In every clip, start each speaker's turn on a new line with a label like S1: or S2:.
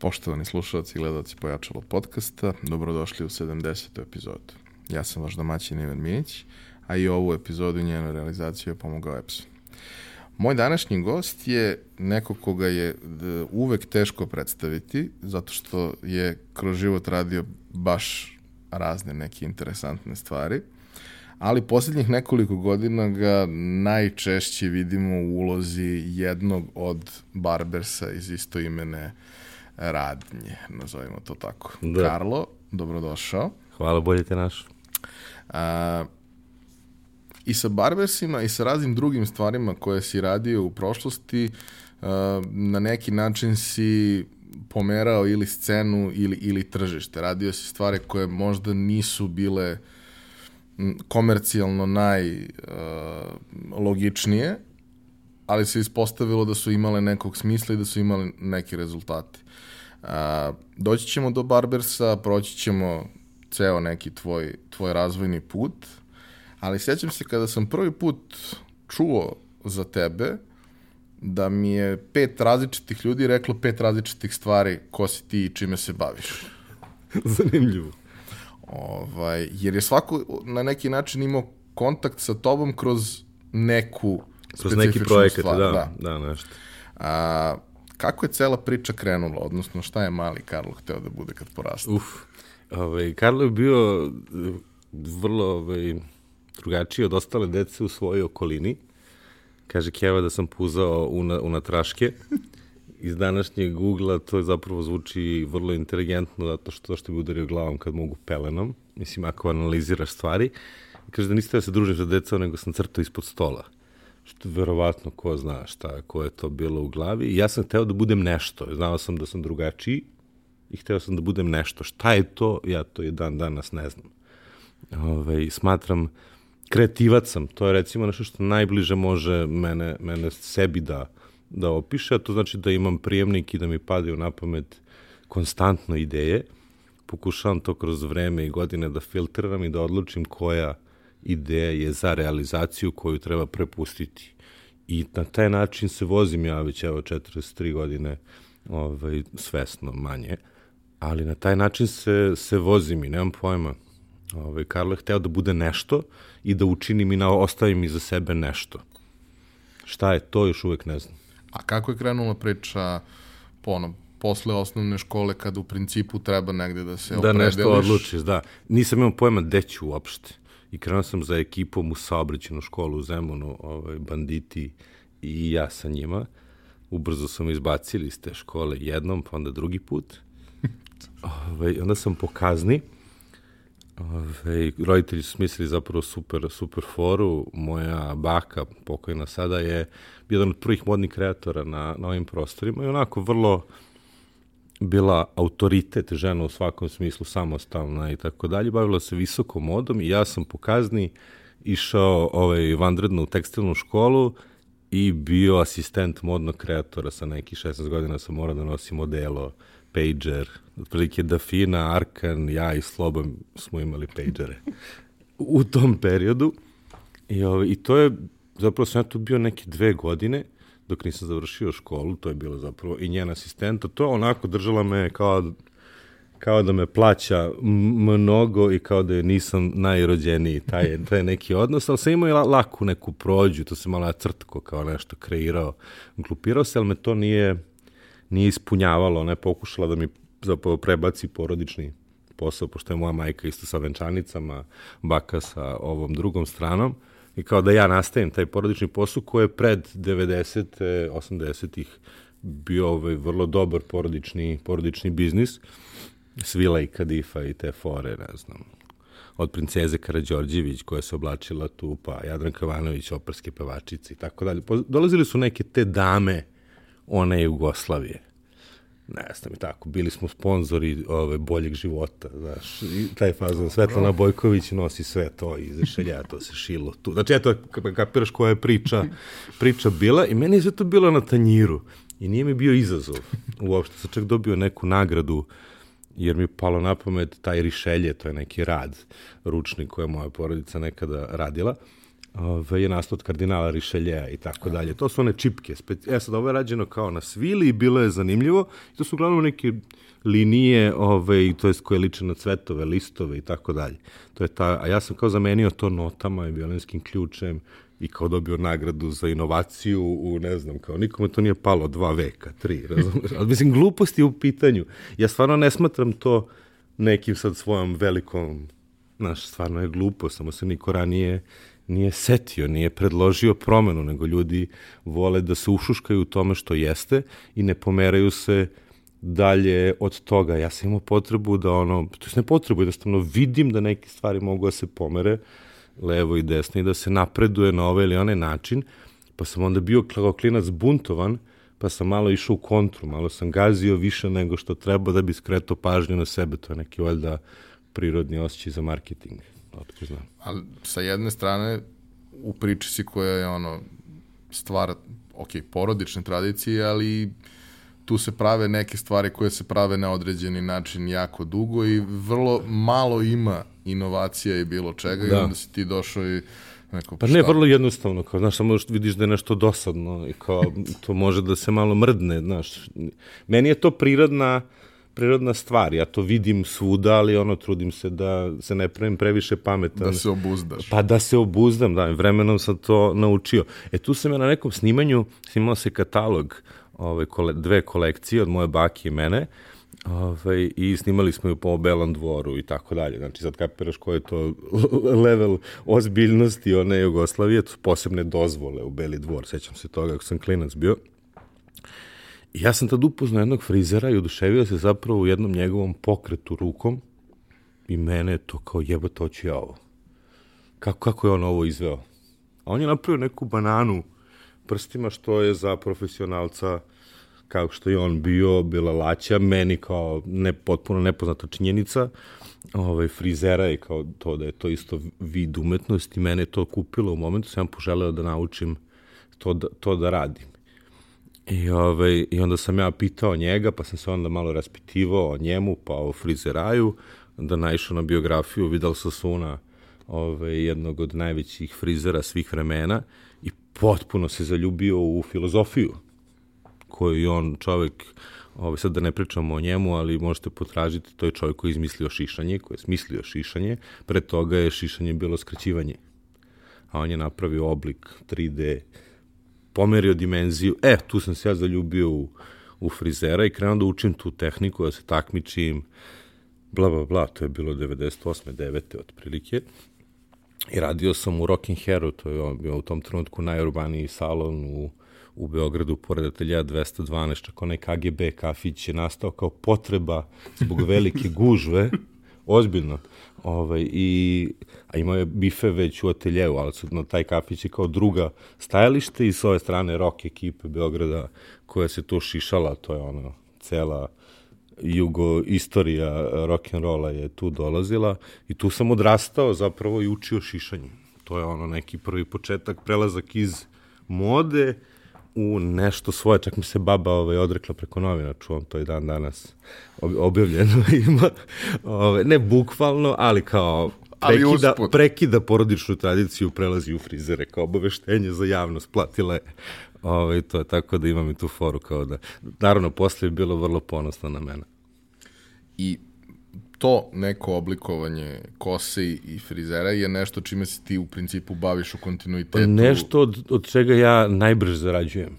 S1: Poštovani slušalci i gledalci Pojačalo podcasta, dobrodošli u 70. epizodu. Ja sam vaš domaćin Ivan Minić, a i ovu epizodu i njenu realizaciju je pomogao Epson. Moj današnji gost je neko koga je uvek teško predstaviti, zato što je kroz život radio baš razne neke interesantne stvari, ali poslednjih nekoliko godina ga najčešće vidimo u ulozi jednog od barbersa iz istoimene radnje, nazovimo to tako. Da. Karlo, dobrodošao.
S2: Hvala, bolje te naš.
S1: A, I sa barbersima i sa raznim drugim stvarima koje si radio u prošlosti, a, na neki način si pomerao ili scenu ili, ili tržište. Radio si stvari koje možda nisu bile komercijalno najlogičnije, ali se ispostavilo da su imale nekog smisla i da su imale neke rezultate. A, doći ćemo do Barbersa, proći ćemo ceo neki tvoj, tvoj razvojni put, ali sjećam se kada sam prvi put čuo za tebe, da mi je pet različitih ljudi reklo pet različitih stvari ko si ti i čime se baviš.
S2: Zanimljivo.
S1: Ovaj, jer je svako na neki način imao kontakt sa tobom kroz neku
S2: kroz neki projekat, stvar. Da, da, da, nešto.
S1: A, Kako je cela priča krenula, odnosno šta je mali Karlo hteo da bude kad poraste?
S2: Uf, ovaj, Karlo je bio eh, vrlo ovaj, drugačiji od ostale dece u svojoj okolini. Kaže Keva da sam puzao una, unatraške. Iz današnjeg Google-a to zapravo zvuči vrlo inteligentno zato što što bi udario glavom kad mogu pelenom. Mislim, ako analiziraš stvari. Kaže da niste da se družim sa decom, nego sam crtao ispod stola što verovatno ko zna šta, ko je to bilo u glavi. Ja sam hteo da budem nešto. Znao sam da sam drugačiji i hteo sam da budem nešto. Šta je to, ja to i dan danas ne znam. Ove, smatram, kreativac sam. To je recimo nešto što najbliže može mene, mene sebi da, da opiše, a to znači da imam prijemnik i da mi padaju na pamet konstantno ideje. Pokušavam to kroz vreme i godine da filtriram i da odlučim koja ideja je za realizaciju koju treba prepustiti. I na taj način se vozim ja već evo 43 godine ovaj, svesno manje, ali na taj način se, se vozim i nemam pojma. Ovaj, Karlo je hteo da bude nešto i da učinim i na, ostavim iza sebe nešto. Šta je to, još uvek ne znam.
S1: A kako je krenula priča po ono, posle osnovne škole kada u principu treba negde da se
S2: da opredeliš? Da nešto odlučiš, da. Nisam imao pojma gde ću uopšte i krenuo sam za ekipom u saobraćenu školu u Zemunu, ovaj, banditi i ja sa njima. Ubrzo sam izbacili iz te škole jednom, pa onda drugi put. ovaj, onda sam po kazni. Ove, roditelji su smislili zapravo super, super foru. Moja baka, pokojna sada, je jedan od prvih modnih kreatora na, na ovim prostorima i onako vrlo bila autoritet žena u svakom smislu, samostalna i tako dalje, bavila se visokom modom i ja sam po kazni išao ovaj, vanredno u tekstilnu školu i bio asistent modnog kreatora sa nekih 16 godina sam morao da nosim modelo, pager, otprilike Dafina, Arkan, ja i Sloban smo imali pagere u tom periodu. I, ovaj, I to je, zapravo sam ja tu bio neke dve godine, dok nisam završio školu, to je bilo zapravo i njen asistenta, to onako držala me kao, kao da me plaća mnogo i kao da je nisam najrođeniji, taj, taj neki odnos, ali sam imao i laku neku prođu, to se malo ja crtko kao nešto kreirao, glupirao se, ali me to nije, nije ispunjavalo, ona je pokušala da mi zapravo prebaci porodični posao, pošto je moja majka isto sa venčanicama, baka sa ovom drugom stranom, i kao da ja nastavim taj porodični posao koji je pred 90. 80-ih bio ovaj vrlo dobar porodični, porodični biznis. Svila i Kadifa i te fore, ne znam, od princeze Karadžorđević koja se oblačila tu, pa Jadran Kavanović, operske pevačice i tako dalje. Dolazili su neke te dame one Jugoslavije ne znam i tako, bili smo sponzori ove, boljeg života, znaš, i taj fazon, Svetlana Bojković nosi sve to i zašelja, to se šilo tu. Znači, eto, kapiraš koja je priča, priča bila i meni je sve to bilo na tanjiru i nije mi bio izazov uopšte. Sam čak dobio neku nagradu jer mi je palo na pamet taj rišelje, to je neki rad ručni koje je moja porodica nekada radila ove, je nastao od kardinala Rišeljeja i tako dalje. To su one čipke. E sad, ovo je rađeno kao na svili i bilo je zanimljivo. To su uglavnom neke linije, ove, to jest koje liče na cvetove, listove i tako dalje. To je ta, a ja sam kao zamenio to notama i violinskim ključem i kao dobio nagradu za inovaciju u, ne znam, kao nikome to nije palo dva veka, tri, razumiješ? Ali mislim, glupost je u pitanju. Ja stvarno ne smatram to nekim sad svojom velikom, znaš, stvarno je glupo, samo se niko ranije nije setio, nije predložio promenu, nego ljudi vole da se ušuškaju u tome što jeste i ne pomeraju se dalje od toga. Ja sam imao potrebu da ono, to je ne potrebu, jednostavno vidim da neke stvari mogu da se pomere levo i desno i da se napreduje na ovaj ili onaj način, pa sam onda bio kao klinac buntovan, pa sam malo išao u kontru, malo sam gazio više nego što treba da bi skretao pažnju na sebe, to je neki valjda prirodni osjećaj za marketing. Otko znam.
S1: Ali sa jedne strane, u priči si koja je ono, stvar, ok, porodične tradicije, ali tu se prave neke stvari koje se prave na određeni način jako dugo i vrlo malo ima inovacija i bilo čega da. i onda si ti došao i neko,
S2: pa ne, vrlo jednostavno, kao, znaš, samo vidiš da je nešto dosadno i kao, to može da se malo mrdne, znaš. Meni je to prirodna, prirodna stvar, ja to vidim svuda, ali ono, trudim se da se ne pravim previše pametan.
S1: Da se obuzdaš.
S2: Pa da se obuzdam, da, vremenom sam to naučio. E, tu sam ja na nekom snimanju, snimao se katalog, ove, kole, dve kolekcije od moje bake i mene, Ove, I snimali smo ju po Belom dvoru i tako dalje. Znači, sad kapiraš koji je to level ozbiljnosti one Jugoslavije, to su posebne dozvole u Beli dvor. Sećam se toga ako sam klinac bio. I ja sam tad upoznao jednog frizera i oduševio se zapravo u jednom njegovom pokretu rukom i mene je to kao jebate, hoću ja ovo. Kako, kako je on ovo izveo? A on je napravio neku bananu prstima što je za profesionalca kao što je on bio, bila laća, meni kao ne, potpuno nepoznata činjenica, ovaj, frizera je kao to da je to isto vid umetnosti, mene je to kupilo u momentu, sam poželeo da naučim to da, to da radim. I, ovaj, I onda sam ja pitao njega, pa sam se onda malo raspitivao o njemu, pa o frizeraju, da naišao na biografiju Vidal Sasuna, ovaj, jednog od najvećih frizera svih vremena, i potpuno se zaljubio u filozofiju koju on čovek, ovaj, sad da ne pričamo o njemu, ali možete potražiti, to je čovek koji je izmislio šišanje, koji je smislio šišanje, pre toga je šišanje bilo skraćivanje. A on je napravio oblik 3D, pomerio dimenziju, e, tu sam se ja zaljubio u, u frizera i krenuo da učim tu tehniku, da se takmičim, bla, bla, bla, to je bilo 98. 9. otprilike. I radio sam u Rocking Hairu, to je bio u tom trenutku najurbaniji salon u, u Beogradu, pored atelja 212, čak onaj KGB kafić je nastao kao potreba zbog velike gužve, ozbiljno. Ovaj, i, a imao je bife već u ateljevu, ali su na taj kafić je kao druga stajalište i s ove strane rock ekipe Beograda koja se tu šišala, to je ono, cela jugo istorija rock and rolla je tu dolazila i tu sam odrastao zapravo i učio šišanje. To je ono neki prvi početak, prelazak iz mode u nešto svoje, čak mi se baba ovaj, odrekla preko novina, čuvam to i dan danas objavljeno ima, ovaj, ne bukvalno, ali kao prekida, ali prekida porodičnu tradiciju, prelazi u frizere kao obaveštenje za javnost, platila je ovaj, to, tako da imam i tu foru kao da, naravno, posle je bilo vrlo ponosno na mene.
S1: I to neko oblikovanje kose i frizera je nešto čime se ti u principu baviš u kontinuitetu. Pa
S2: nešto od, od čega ja najbrže zarađujem.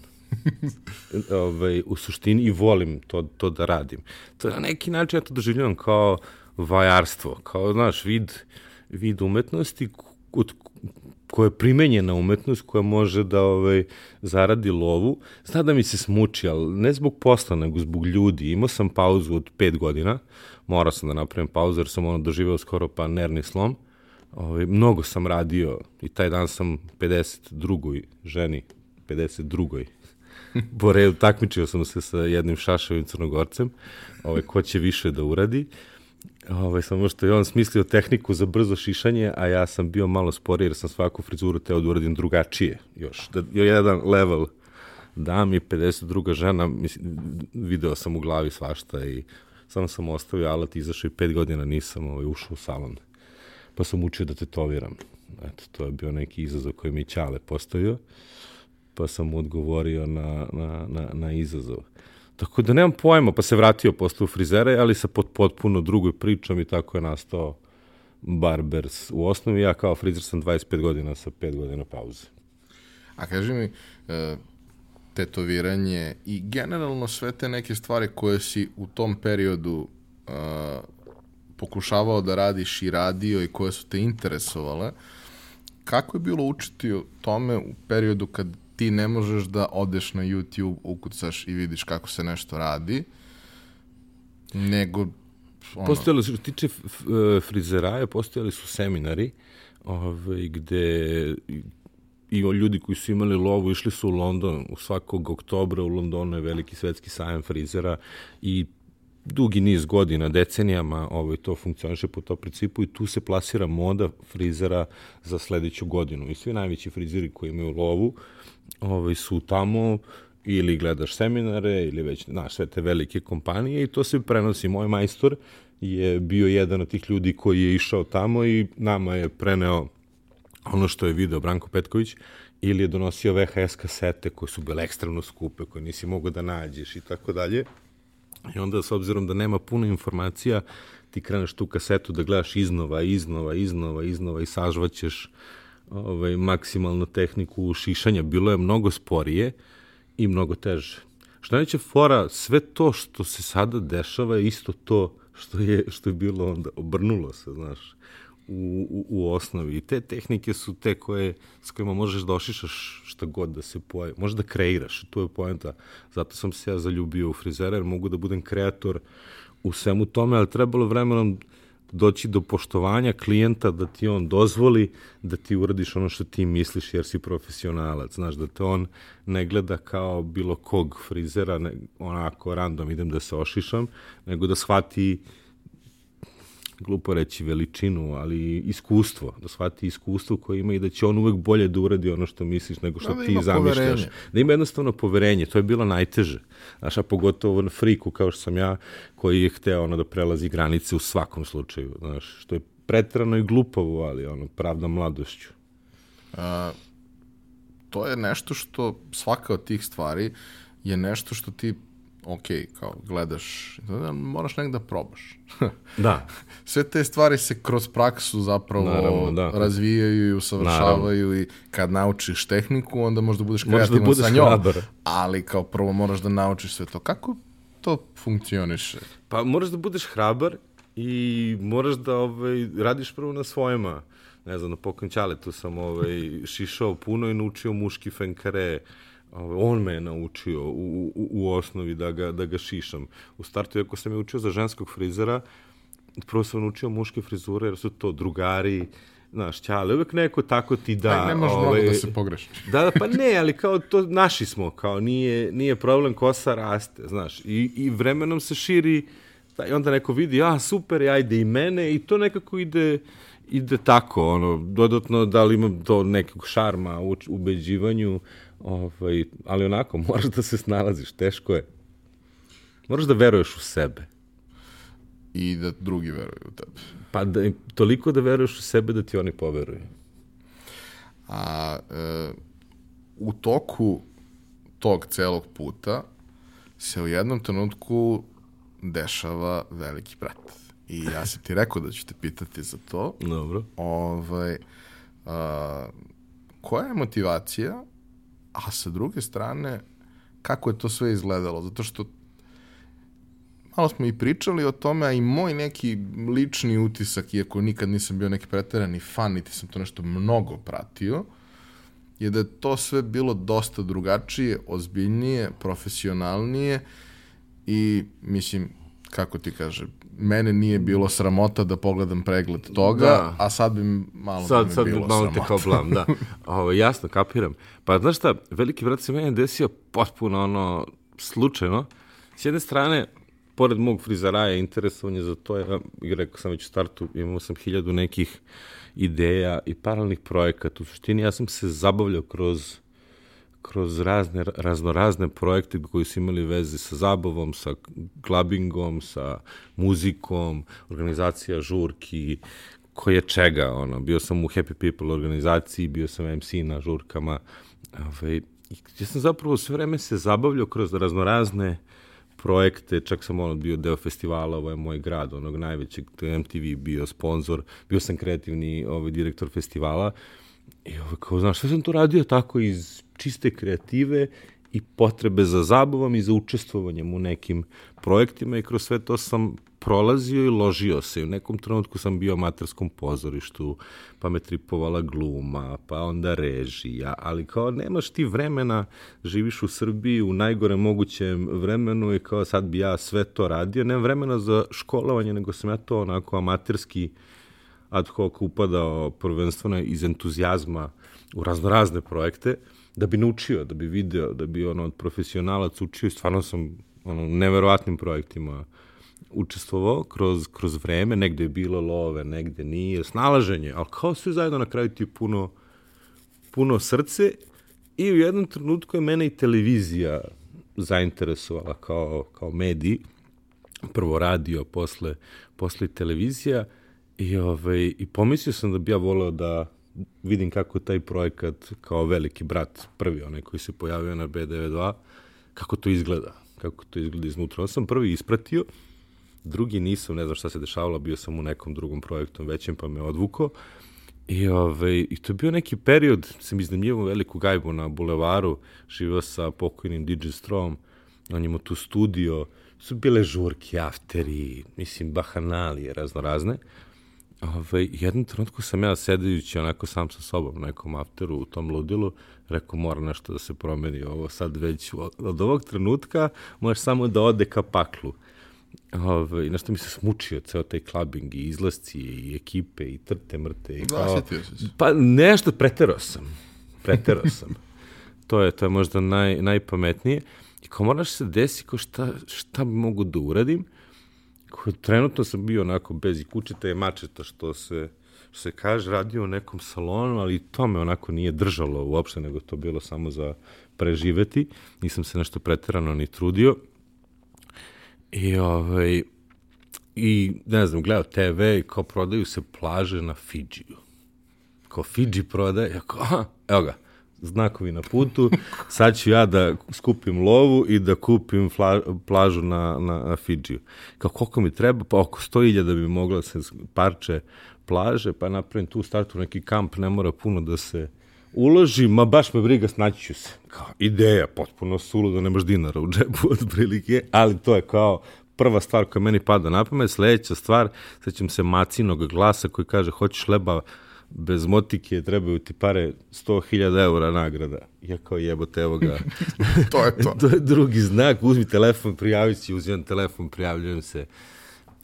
S2: Ovaj, u suštini i volim to, to da radim. To je na neki način ja to doživljavam kao vajarstvo, kao, znaš, vid, vid umetnosti od koja je primenjena umetnost, koja može da ovaj, zaradi lovu. Zna da mi se smuči, ali ne zbog posla, nego zbog ljudi. Imao sam pauzu od pet godina, morao sam da napravim pauzu jer sam ono doživeo skoro pa nervni slom. Ovaj, mnogo sam radio i taj dan sam 52. ženi, 52. po redu takmičio sam se sa jednim šaševim crnogorcem, ovaj, ko će više da uradi. Ovaj, samo što je on smislio tehniku za brzo šišanje, a ja sam bio malo sporiji jer sam svaku frizuru teo da uradim drugačije još. Da, jedan level dam i 52. žena, mislim, video sam u glavi svašta i samo sam ostavio alat, izašao i pet godina nisam ovaj, ušao u salon. Pa sam učio da tetoviram. Eto, to je bio neki izazov koji mi Ćale postavio, pa sam mu odgovorio na, na, na, na izazov. Tako da nemam pojma, pa se vratio posle u frizere, ali sa pot, potpuno drugoj pričom i tako je nastao Barbers. U osnovi ja kao frizer sam 25 godina sa 5 godina pauze.
S1: A kaži mi, e, tetoviranje i generalno sve te neke stvari koje si u tom periodu e, pokušavao da radiš i radio i koje su te interesovale, kako je bilo učiti o tome u periodu kad ti ne možeš da odeš na YouTube, ukucaš i vidiš kako se nešto radi, nego
S2: ono... Postojali su, tiče frizeraja, postojali su seminari ovaj, gde i ljudi koji su imali lovu išli su u London, u svakog oktobra u Londonu je veliki svetski sajam frizera i dugi niz godina, decenijama ovaj, to funkcioniše po to principu i tu se plasira moda frizera za sledeću godinu. I svi najveći frizeri koji imaju lovu ovaj, su tamo ili gledaš seminare ili već, znaš, sve te velike kompanije i to se prenosi. Moj majstor je bio jedan od tih ljudi koji je išao tamo i nama je preneo ono što je video Branko Petković ili je donosio VHS kasete koje su bile ekstremno skupe, koje nisi mogao da nađeš i tako dalje. I onda, s obzirom da nema puno informacija, ti kreneš tu kasetu da gledaš iznova, iznova, iznova, iznova i sažvaćeš ovaj, maksimalnu tehniku šišanja. Bilo je mnogo sporije i mnogo teže. Što neće fora, sve to što se sada dešava je isto to što je, što je bilo onda, obrnulo se, znaš, u, u, u osnovi. I te tehnike su te koje, s kojima možeš da ošišaš šta god da se pojavi. Možeš da kreiraš, to je poenta. Zato sam se ja zaljubio u frizera, jer mogu da budem kreator u svemu tome, ali trebalo vremenom doći do poštovanja klijenta da ti on dozvoli da ti uradiš ono što ti misliš jer si profesionalac. Znaš, da te on ne gleda kao bilo kog frizera, ne, onako random idem da se ošišam, nego da shvati glupo reći veličinu, ali iskustvo, da shvati iskustvo koje ima i da će on uvek bolje da uradi ono što misliš nego što da, da ti zamišljaš. Poverenje. Da ima jednostavno poverenje, to je bilo najteže. Znaš, a pogotovo na friku kao što sam ja, koji je hteo ono da prelazi granice u svakom slučaju, znaš, što je pretrano i glupavo, ali ono, pravda mladošću. A,
S1: to je nešto što, svaka od tih stvari je nešto što ti ok, kao gledaš, da, moraš negde da probaš.
S2: da.
S1: Sve te stvari se kroz praksu zapravo Naravno, da. razvijaju i usavršavaju Naravno. i kad naučiš tehniku, onda možda budeš kreativan da sa njom. Hrabar. Ali kao prvo moraš da naučiš sve to. Kako to funkcioniše?
S2: Pa moraš da budeš hrabar i moraš da ovaj, radiš prvo na svojima. Ne znam, na pokonćale tu sam ovaj, šišao puno i naučio muški fenkare, Ovaj, on me je naučio u, u, u osnovi da ga, da ga šišam. U startu, ako sam je učio za ženskog frizera, prvo sam naučio muške frizure, jer su to drugari, znaš, ćale, uvek neko tako ti da...
S1: Aj, ne može ovaj, mnogo da se pogreši.
S2: da, da, pa ne, ali kao to naši smo, kao nije, nije problem, kosa raste, znaš, i, i vremenom se širi, da, i onda neko vidi, a, super, ajde i mene, i to nekako ide, ide tako, ono, dodatno da li imam to nekog šarma u ubeđivanju, Ovaj, ali onako, moraš da se snalaziš, teško je. Moraš da veruješ u sebe.
S1: I da drugi veruju u tebe.
S2: Pa da, toliko da veruješ u sebe da ti oni poveruju.
S1: A e, u toku tog celog puta se u jednom trenutku dešava veliki brat. I ja sam ti rekao da ću te pitati za to.
S2: Dobro.
S1: Ovaj, a, koja je motivacija a sa druge strane, kako je to sve izgledalo? Zato što malo smo i pričali o tome, a i moj neki lični utisak, iako nikad nisam bio neki preterani fan, niti sam to nešto mnogo pratio, je da je to sve bilo dosta drugačije, ozbiljnije, profesionalnije i, mislim, kako ti kaže, mene nije bilo sramota da pogledam pregled toga, da. a sad bi malo
S2: sad,
S1: bi me
S2: sad
S1: bilo
S2: malo
S1: sramota.
S2: te kao blam, da. Ovo, jasno, kapiram. Pa znaš šta, veliki brat se meni desio potpuno ono, slučajno. S jedne strane, pored mog frizaraja interesovanje za to, ja, rekao sam već u startu, imao sam hiljadu nekih ideja i paralelnih projekata. U suštini ja sam se zabavljao kroz kroz razne, raznorazne projekte koji su imali veze sa zabavom, sa klabingom, sa muzikom, organizacija žurki, ko je čega, ono, bio sam u Happy People organizaciji, bio sam MC na žurkama, ovaj, ja sam zapravo sve vreme se zabavljao kroz raznorazne projekte, čak sam ono bio deo festivala, ovo je moj grad, onog najvećeg, to je MTV bio sponsor, bio sam kreativni ovaj, direktor festivala i ovaj, kao, znaš, sve sam to radio tako iz čiste kreative i potrebe za zabavom i za učestvovanjem u nekim projektima i kroz sve to sam prolazio i ložio se. U nekom trenutku sam bio u amaterskom pozorištu, pa me tripovala gluma, pa onda režija, ali kao nemaš ti vremena, živiš u Srbiji u najgore mogućem vremenu i kao sad bi ja sve to radio. Nemam vremena za školovanje, nego sam ja to onako amaterski ad hoc upadao prvenstveno iz entuzijazma u raznorazne projekte, da bi naučio, da bi video, da bi ono profesionalac učio i stvarno sam ono, neverovatnim projektima učestvovao kroz, kroz vreme, negde je bilo love, negde nije, snalaženje, ali kao sve zajedno na kraju ti puno, puno srce i u jednom trenutku je mene i televizija zainteresovala kao, kao medij, prvo radio, posle, posle televizija i, ovaj, i pomislio sam da bi ja voleo da vidim kako taj projekat kao veliki brat, prvi onaj koji se pojavio na B92, kako to izgleda, kako to izgleda iznutra. On sam prvi ispratio, drugi nisam, ne znam šta se dešavalo, bio sam u nekom drugom projektu većem pa me odvuko. I, ovaj, I to je bio neki period, sam iznajmljivo veliku gajbu na bulevaru, živao sa pokojnim DJ Strom, on imao tu studio, su bile žurke, afteri, mislim, bahanalije razno razne. Ovaj, jednom trenutku sam ja sedajući onako sam sa sobom na nekom afteru u tom ludilu, rekao mora nešto da se promeni ovo sad već od, od ovog trenutka možeš samo da ode ka paklu. Ove, ovaj, nešto mi se smučio ceo taj klubing i izlasci i ekipe i trte mrte. I
S1: kao, se.
S2: Pa nešto preterao sam. Preterao sam. to je, to je možda naj, najpametnije. I kao moraš se desi kao šta, šta mogu da uradim. Trenutno sam bio onako bez i kučeta je mačeta što se što se kaže, radio u nekom salonu, ali to me onako nije držalo uopšte, nego to bilo samo za preživeti. Nisam se nešto preterano ni trudio. I, ovaj, i ne znam, gledao TV i kao prodaju se plaže na Fidžiju. Kao Fidži prodaje, ja kao, aha, evo ga, znakovi na putu, sad ću ja da skupim lovu i da kupim fla, plažu na, na, na Fidžiju. Kao koliko mi treba? Pa oko 100.000 da bi mogla da se parče plaže, pa napravim tu startu neki kamp, ne mora puno da se uloži, ma baš me briga, snaći ću se. Kao, ideja, potpuno sulu da nemaš dinara u džepu od prilike, ali to je kao prva stvar koja meni pada na pamet. Sledeća stvar, sećam se macinog glasa koji kaže, hoćeš leba bez motike, trebaju ti pare 100.000 eura nagrada. Ja kao jebote, evo ga.
S1: to je to.
S2: to je drugi znak, uzmi telefon, prijavi se, uzimam telefon, prijavljujem se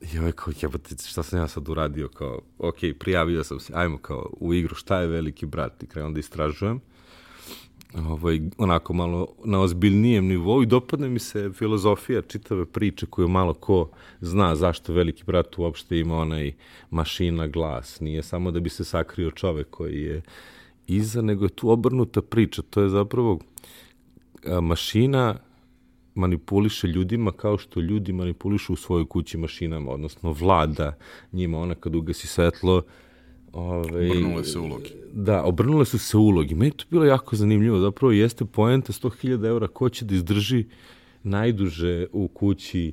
S2: I ovaj kao, jebate, šta sam ja sad uradio, kao, ok, prijavio sam se, ajmo kao u igru, šta je veliki brat, i krenuo da istražujem, ovaj, onako malo na ozbiljnijem nivou i dopadne mi se filozofija čitave priče koju malo ko zna zašto veliki brat uopšte ima onaj mašina glas. Nije samo da bi se sakrio čovek koji je iza, nego je tu obrnuta priča. To je zapravo mašina manipuliše ljudima kao što ljudi manipulišu u svojoj kući mašinama, odnosno vlada njima, ona kad ugasi svetlo,
S1: Ove, obrnule se ulogi.
S2: Da, obrnule su se ulogi. Meni to bilo jako zanimljivo. Zapravo jeste poenta 100.000 eura ko će da izdrži najduže u kući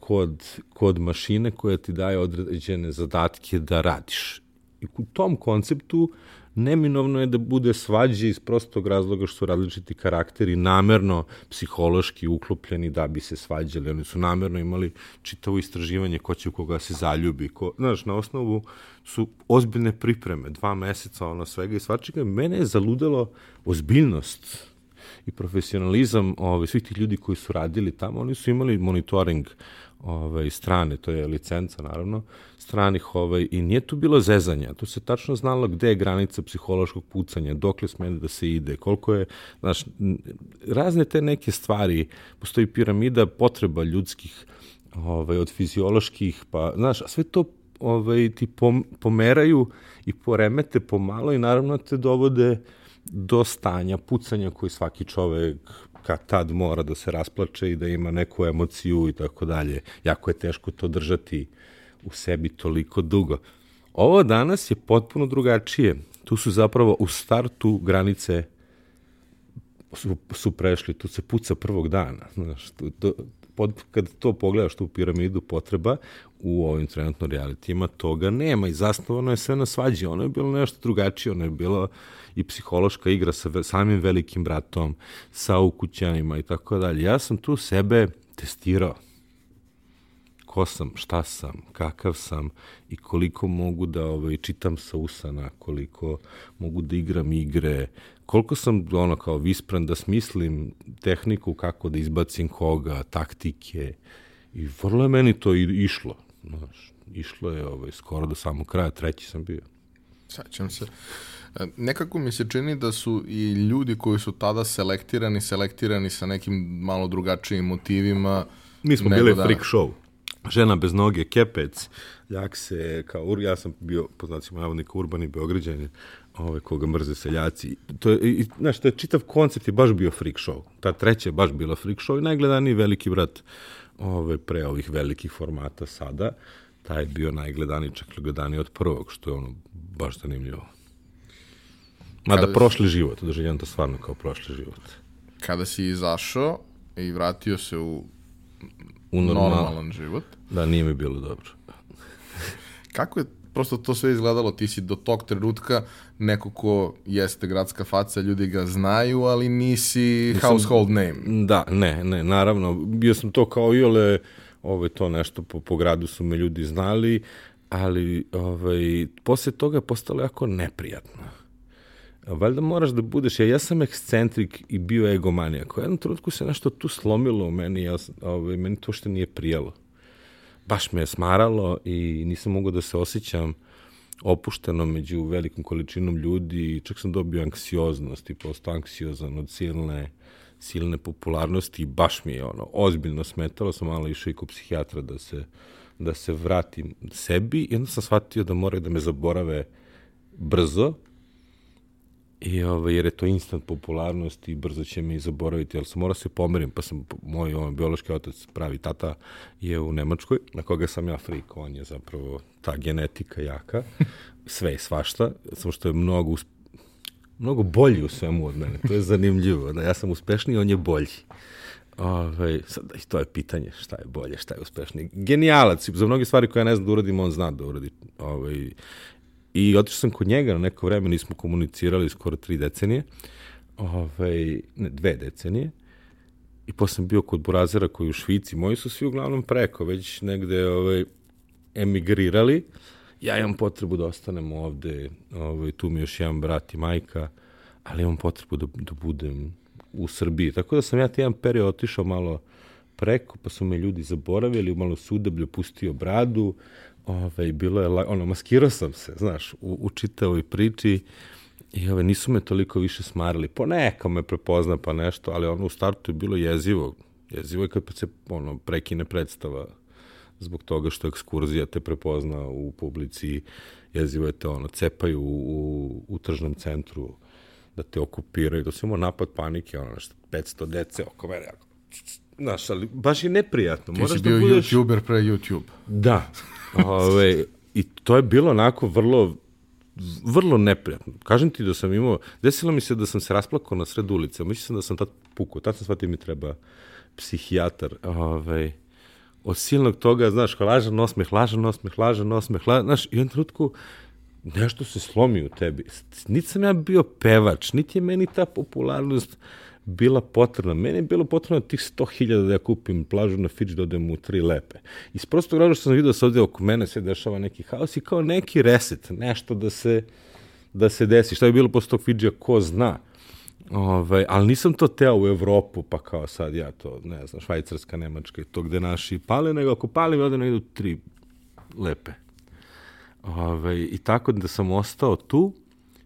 S2: kod, kod mašine koja ti daje određene zadatke da radiš. I u tom konceptu neminovno je da bude svađe iz prostog razloga što su različiti karakteri namerno psihološki uklopljeni da bi se svađali. Oni su namerno imali čitavo istraživanje ko će u koga se zaljubi. Ko, znaš, na osnovu su ozbiljne pripreme, dva meseca, ono svega i svačega. Mene je zaludelo ozbiljnost i profesionalizam ove, svih tih ljudi koji su radili tamo. Oni su imali monitoring ovaj, strane, to je licenca naravno, stranih ovaj, i nije tu bilo zezanja, tu se tačno znalo gde je granica psihološkog pucanja, dokle smene da se ide, koliko je, znaš, razne te neke stvari, postoji piramida potreba ljudskih, ovaj, od fizioloških, pa, znaš, a sve to ovaj, ti pom, pomeraju i poremete pomalo i naravno te dovode do stanja pucanja koji svaki čovek kad tad mora da se rasplače i da ima neku emociju i tako dalje. Jako je teško to držati u sebi toliko dugo. Ovo danas je potpuno drugačije. Tu su zapravo u startu granice su, su prešli, tu se puca prvog dana. Znaš, to, to, pod, kad to pogledaš tu piramidu potreba u ovim trenutno realitijima, toga nema i zasnovano je sve na svađi. Ono je bilo nešto drugačije, ono je bilo i psihološka igra sa samim velikim bratom, sa ukućanima i tako dalje. Ja sam tu sebe testirao ko sam, šta sam, kakav sam i koliko mogu da ovaj, čitam sa usana, koliko mogu da igram igre, koliko sam ono kao vispran da smislim tehniku kako da izbacim koga, taktike i vrlo je meni to išlo. Znaš, išlo je ovaj, skoro do samog kraja, treći sam bio.
S1: Saćam se. E, nekako mi se čini da su i ljudi koji su tada selektirani, selektirani sa nekim malo drugačijim motivima.
S2: Mi smo bili da... freak show žena bez noge, kepec, ljak se, kao, ja sam bio, po znacima navodnika, urbani beograđanin, ove, koga mrze seljaci. To je, i, znaš, to je čitav koncept je baš bio freak show. Ta treća je baš bila freak show i najgledaniji veliki brat ove, pre ovih velikih formata sada. Taj je bio najgledaniji, čak gledaniji od prvog, što je ono baš zanimljivo. Mada Kada prošli život, doživljam to stvarno kao prošli život.
S1: Kada si izašao i vratio se u u normal, normalan život.
S2: Da, nije mi bilo dobro.
S1: Kako je prosto to sve izgledalo? Ti si do tog trenutka neko ko jeste gradska faca, ljudi ga znaju, ali nisi Mislim, household name.
S2: Da, ne, ne, naravno. Bio sam to kao i ole, ovaj, to nešto po, po gradu su me ljudi znali, ali ovaj, posle toga je postalo jako neprijatno valjda moraš da budeš, ja, ja sam ekscentrik i bio egomanijak. U jednom trenutku se nešto tu slomilo u meni, ja, ovaj, meni to što nije prijelo. Baš me je smaralo i nisam mogao da se osjećam opušteno među velikom količinom ljudi, čak sam dobio anksioznost i postao anksiozan od silne, silne popularnosti i baš mi je ono, ozbiljno smetalo, sam malo išao i kod psihijatra da se, da se vratim sebi i onda sam shvatio da moraju da me zaborave brzo, I, ovaj, jer je to instant popularnost i brzo će me i zaboraviti, ali sam morao da se pomerim, pa sam, moj ovaj, biološki otac, pravi tata, je u Nemačkoj, na koga sam ja frik, on je zapravo ta genetika jaka, sve i svašta, samo što je mnogo, mnogo bolji u svemu od mene, to je zanimljivo, da ja sam uspešniji, on je bolji. Ove, ovaj, sad, to je pitanje šta je bolje, šta je uspešniji. Genijalac, za mnoge stvari koje ja ne znam da uradim, on zna da uradi. Ove, ovaj, I otišao sam kod njega na neko vreme, nismo komunicirali skoro tri decenije, ovaj, ne, dve decenije, i posle sam bio kod Burazera koji u Švici, moji su svi uglavnom preko, već negde ovaj, emigrirali, ja imam potrebu da ostanem ovde, ovaj, tu mi još jedan brat i majka, ali imam potrebu da, da budem u Srbiji. Tako da sam ja jedan period otišao malo preko, pa su me ljudi zaboravili, malo sudeblju pustio bradu, ovaj, bilo je, ono, maskirao sam se, znaš, u, u čitavoj priči i ove, nisu me toliko više smarili. Po neka me prepozna pa nešto, ali ono u startu je bilo jezivo. Jezivo je kad se ono, prekine predstava zbog toga što ekskurzija te prepozna u publici, jezivo je te ono, cepaju u, u, u tržnom centru da te okupiraju, to se imao napad panike, ono nešto, 500 dece oko mene, Znaš, ali baš je neprijatno.
S1: Ti Moraš si da bio da budeš... youtuber pre YouTube.
S2: Da. Ove, I to je bilo onako vrlo vrlo neprijatno. Kažem ti da sam imao, desilo mi se da sam se rasplakao na sred ulice, mislim sam da sam tad pukao, tad sam shvatio mi treba psihijatar, ovaj, od silnog toga, znaš, lažan osmeh, lažan osmeh, lažan osmeh, lažan, znaš, i u trenutku nešto se slomi u tebi. Niti sam ja bio pevač, niti je meni ta popularnost bila potrebna. Meni je bilo potrebno tih 100.000 da ja kupim plažu na Fidž da odem u tri lepe. Iz prostog razloga što sam vidio da se ovde oko mene se dešava neki haos i kao neki reset, nešto da se, da se desi. Šta je bilo posle tog Fidžija, ko zna. Ove, ovaj, ali nisam to teo u Evropu, pa kao sad ja to, ne znam, Švajcarska, Nemačka i to gde naši pale, nego ako palim, ovde ne idu tri lepe. Ove, ovaj, I tako da sam ostao tu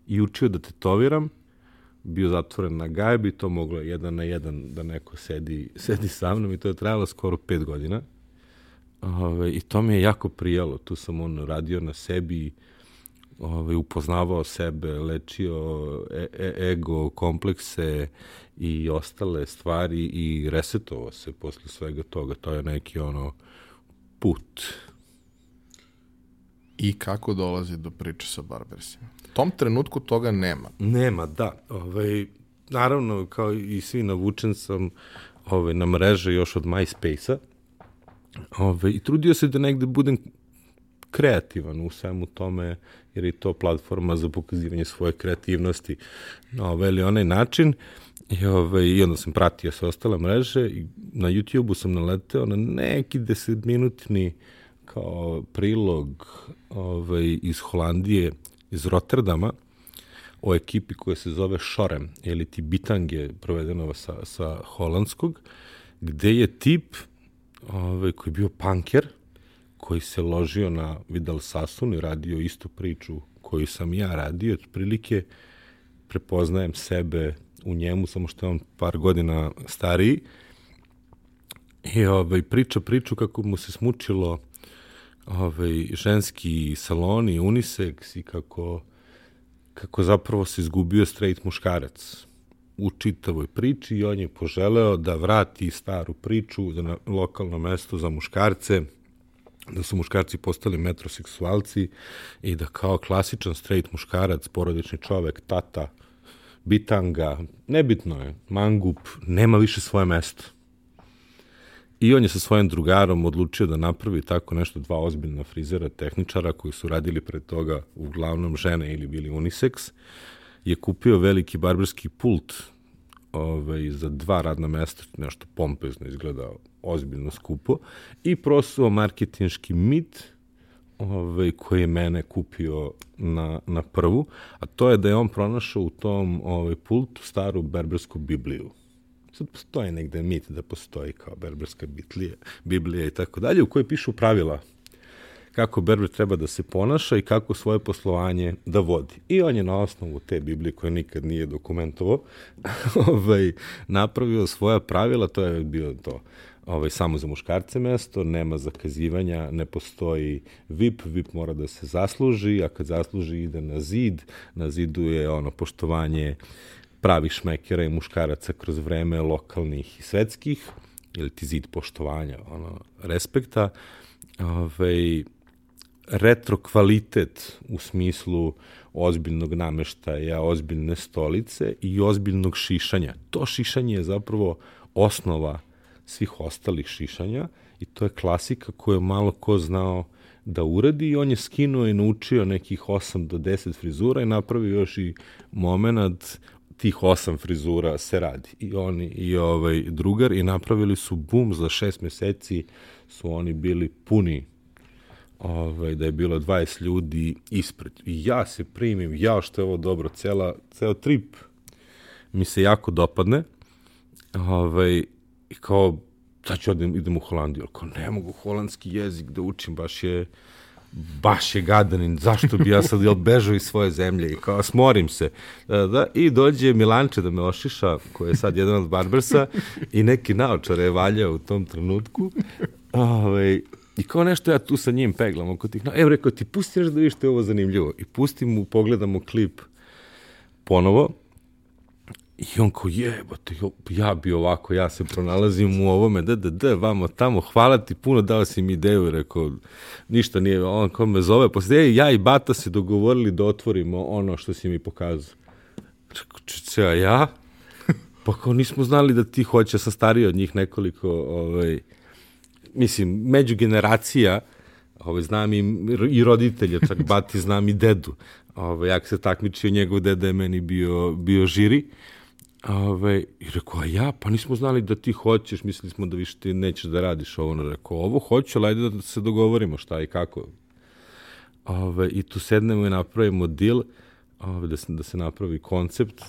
S2: i učio da tetoviram bio zatvoren na gajbi, to moglo jedan na jedan da neko sedi, sedi sa mnom i to je trajalo skoro pet godina. Ove, I to mi je jako prijalo. Tu sam on radio na sebi, ove, upoznavao sebe, lečio e, e, ego, komplekse i ostale stvari i resetovao se posle svega toga. To je neki ono put.
S1: I kako dolazi do priče sa barbersima. U tom trenutku toga nema.
S2: Nema, da. Ovaj, naravno, kao i svi navučen sam ovaj, na mreže još od MySpace-a. Ovaj, I trudio se da negde budem kreativan u svemu tome, jer je to platforma za pokazivanje svoje kreativnosti na ovaj ili onaj način. I, ovaj, I onda sam pratio sve ostale mreže i na YouTube-u sam naleteo na neki desetminutni kao prilog ovaj, iz Holandije, iz Rotterdama, o ekipi koja se zove Šorem, ili ti bitange provedeno sa, sa holandskog, gde je tip ovaj, koji je bio panker, koji se ložio na Vidal Sassoon i radio istu priču koju sam ja radio, otprilike prepoznajem sebe u njemu, samo što je on par godina stariji. I ovaj, priča priču kako mu se smučilo ovaj, ženski saloni, unisex i kako, kako zapravo se izgubio straight muškarac u čitavoj priči i on je poželeo da vrati staru priču na lokalno mesto za muškarce, da su muškarci postali metroseksualci i da kao klasičan straight muškarac, porodični čovek, tata, bitanga, nebitno je, mangup, nema više svoje mesto. I on je sa svojim drugarom odlučio da napravi tako nešto dva ozbiljna frizera, tehničara koji su radili pred toga uglavnom žene ili bili unisex, je kupio veliki barberski pult ovaj, za dva radna mesta, nešto pompezno izgleda ozbiljno skupo, i prosuo marketinški mit ovaj, koji je mene kupio na, na prvu, a to je da je on pronašao u tom ovaj, pultu staru berbersku Bibliju. Sad postoji negde mit da postoji kao berberska bitlija, Biblija i tako dalje, u kojoj pišu pravila kako berber treba da se ponaša i kako svoje poslovanje da vodi. I on je na osnovu te Biblije koje nikad nije dokumentovao ovaj, napravio svoja pravila, to je bio to ovaj, samo za muškarce mesto, nema zakazivanja, ne postoji VIP, VIP mora da se zasluži, a kad zasluži ide na zid, na zidu je ono poštovanje pravih šmekera i muškaraca kroz vreme lokalnih i svetskih, ili ti zid poštovanja, ono, respekta, ovaj, retro kvalitet u smislu ozbiljnog nameštaja, ozbiljne stolice i ozbiljnog šišanja. To šišanje je zapravo osnova svih ostalih šišanja i to je klasika koju je malo ko znao da uradi i on je skinuo i naučio nekih 8 do 10 frizura i napravio još i moment tih osam frizura se radi. I oni i ovaj drugar i napravili su bum za šest meseci su oni bili puni ovaj, da je bilo 20 ljudi ispred. I ja se primim, ja što je ovo dobro, cela, ceo trip mi se jako dopadne. Ovaj, I kao, sad ću odem, idem u Holandiju. Kao, ne mogu holandski jezik da učim, baš je baš je gadanin, zašto bi ja sad bežao iz svoje zemlje i kao smorim se. Da, da, I dođe Milanče da me ošiša, koji je sad jedan od Barbersa, i neki naočar je valjao u tom trenutku. Ove, I kao nešto ja tu sa njim peglam oko tih, evo rekao ti, pusti da vidiš te ovo zanimljivo. I pustim mu, pogledamo klip ponovo, I on kao, jebote, ja bi ovako, ja se pronalazim u ovome, da, da, da, vamo tamo, hvala ti puno, dao si mi ideju, rekao, ništa nije, on kao me zove, posle, ja i Bata se dogovorili da otvorimo ono što si mi pokazao. Rekao, če, a ja? Pa kao nismo znali da ti hoće sa stariji od njih nekoliko, ovaj, mislim, međugeneracija, ovaj, znam i, i roditelja, čak Bati znam i dedu. Ovaj, jak se takmičio, njegov deda je meni bio, bio žiri. Ove, I rekao, a ja, pa nismo znali da ti hoćeš, mislili smo da više ti nećeš da radiš ovo. No, rekao, ovo hoću, ali da se dogovorimo šta i kako. Ove, I tu sednemo i napravimo deal, ove, da, se, da se napravi koncept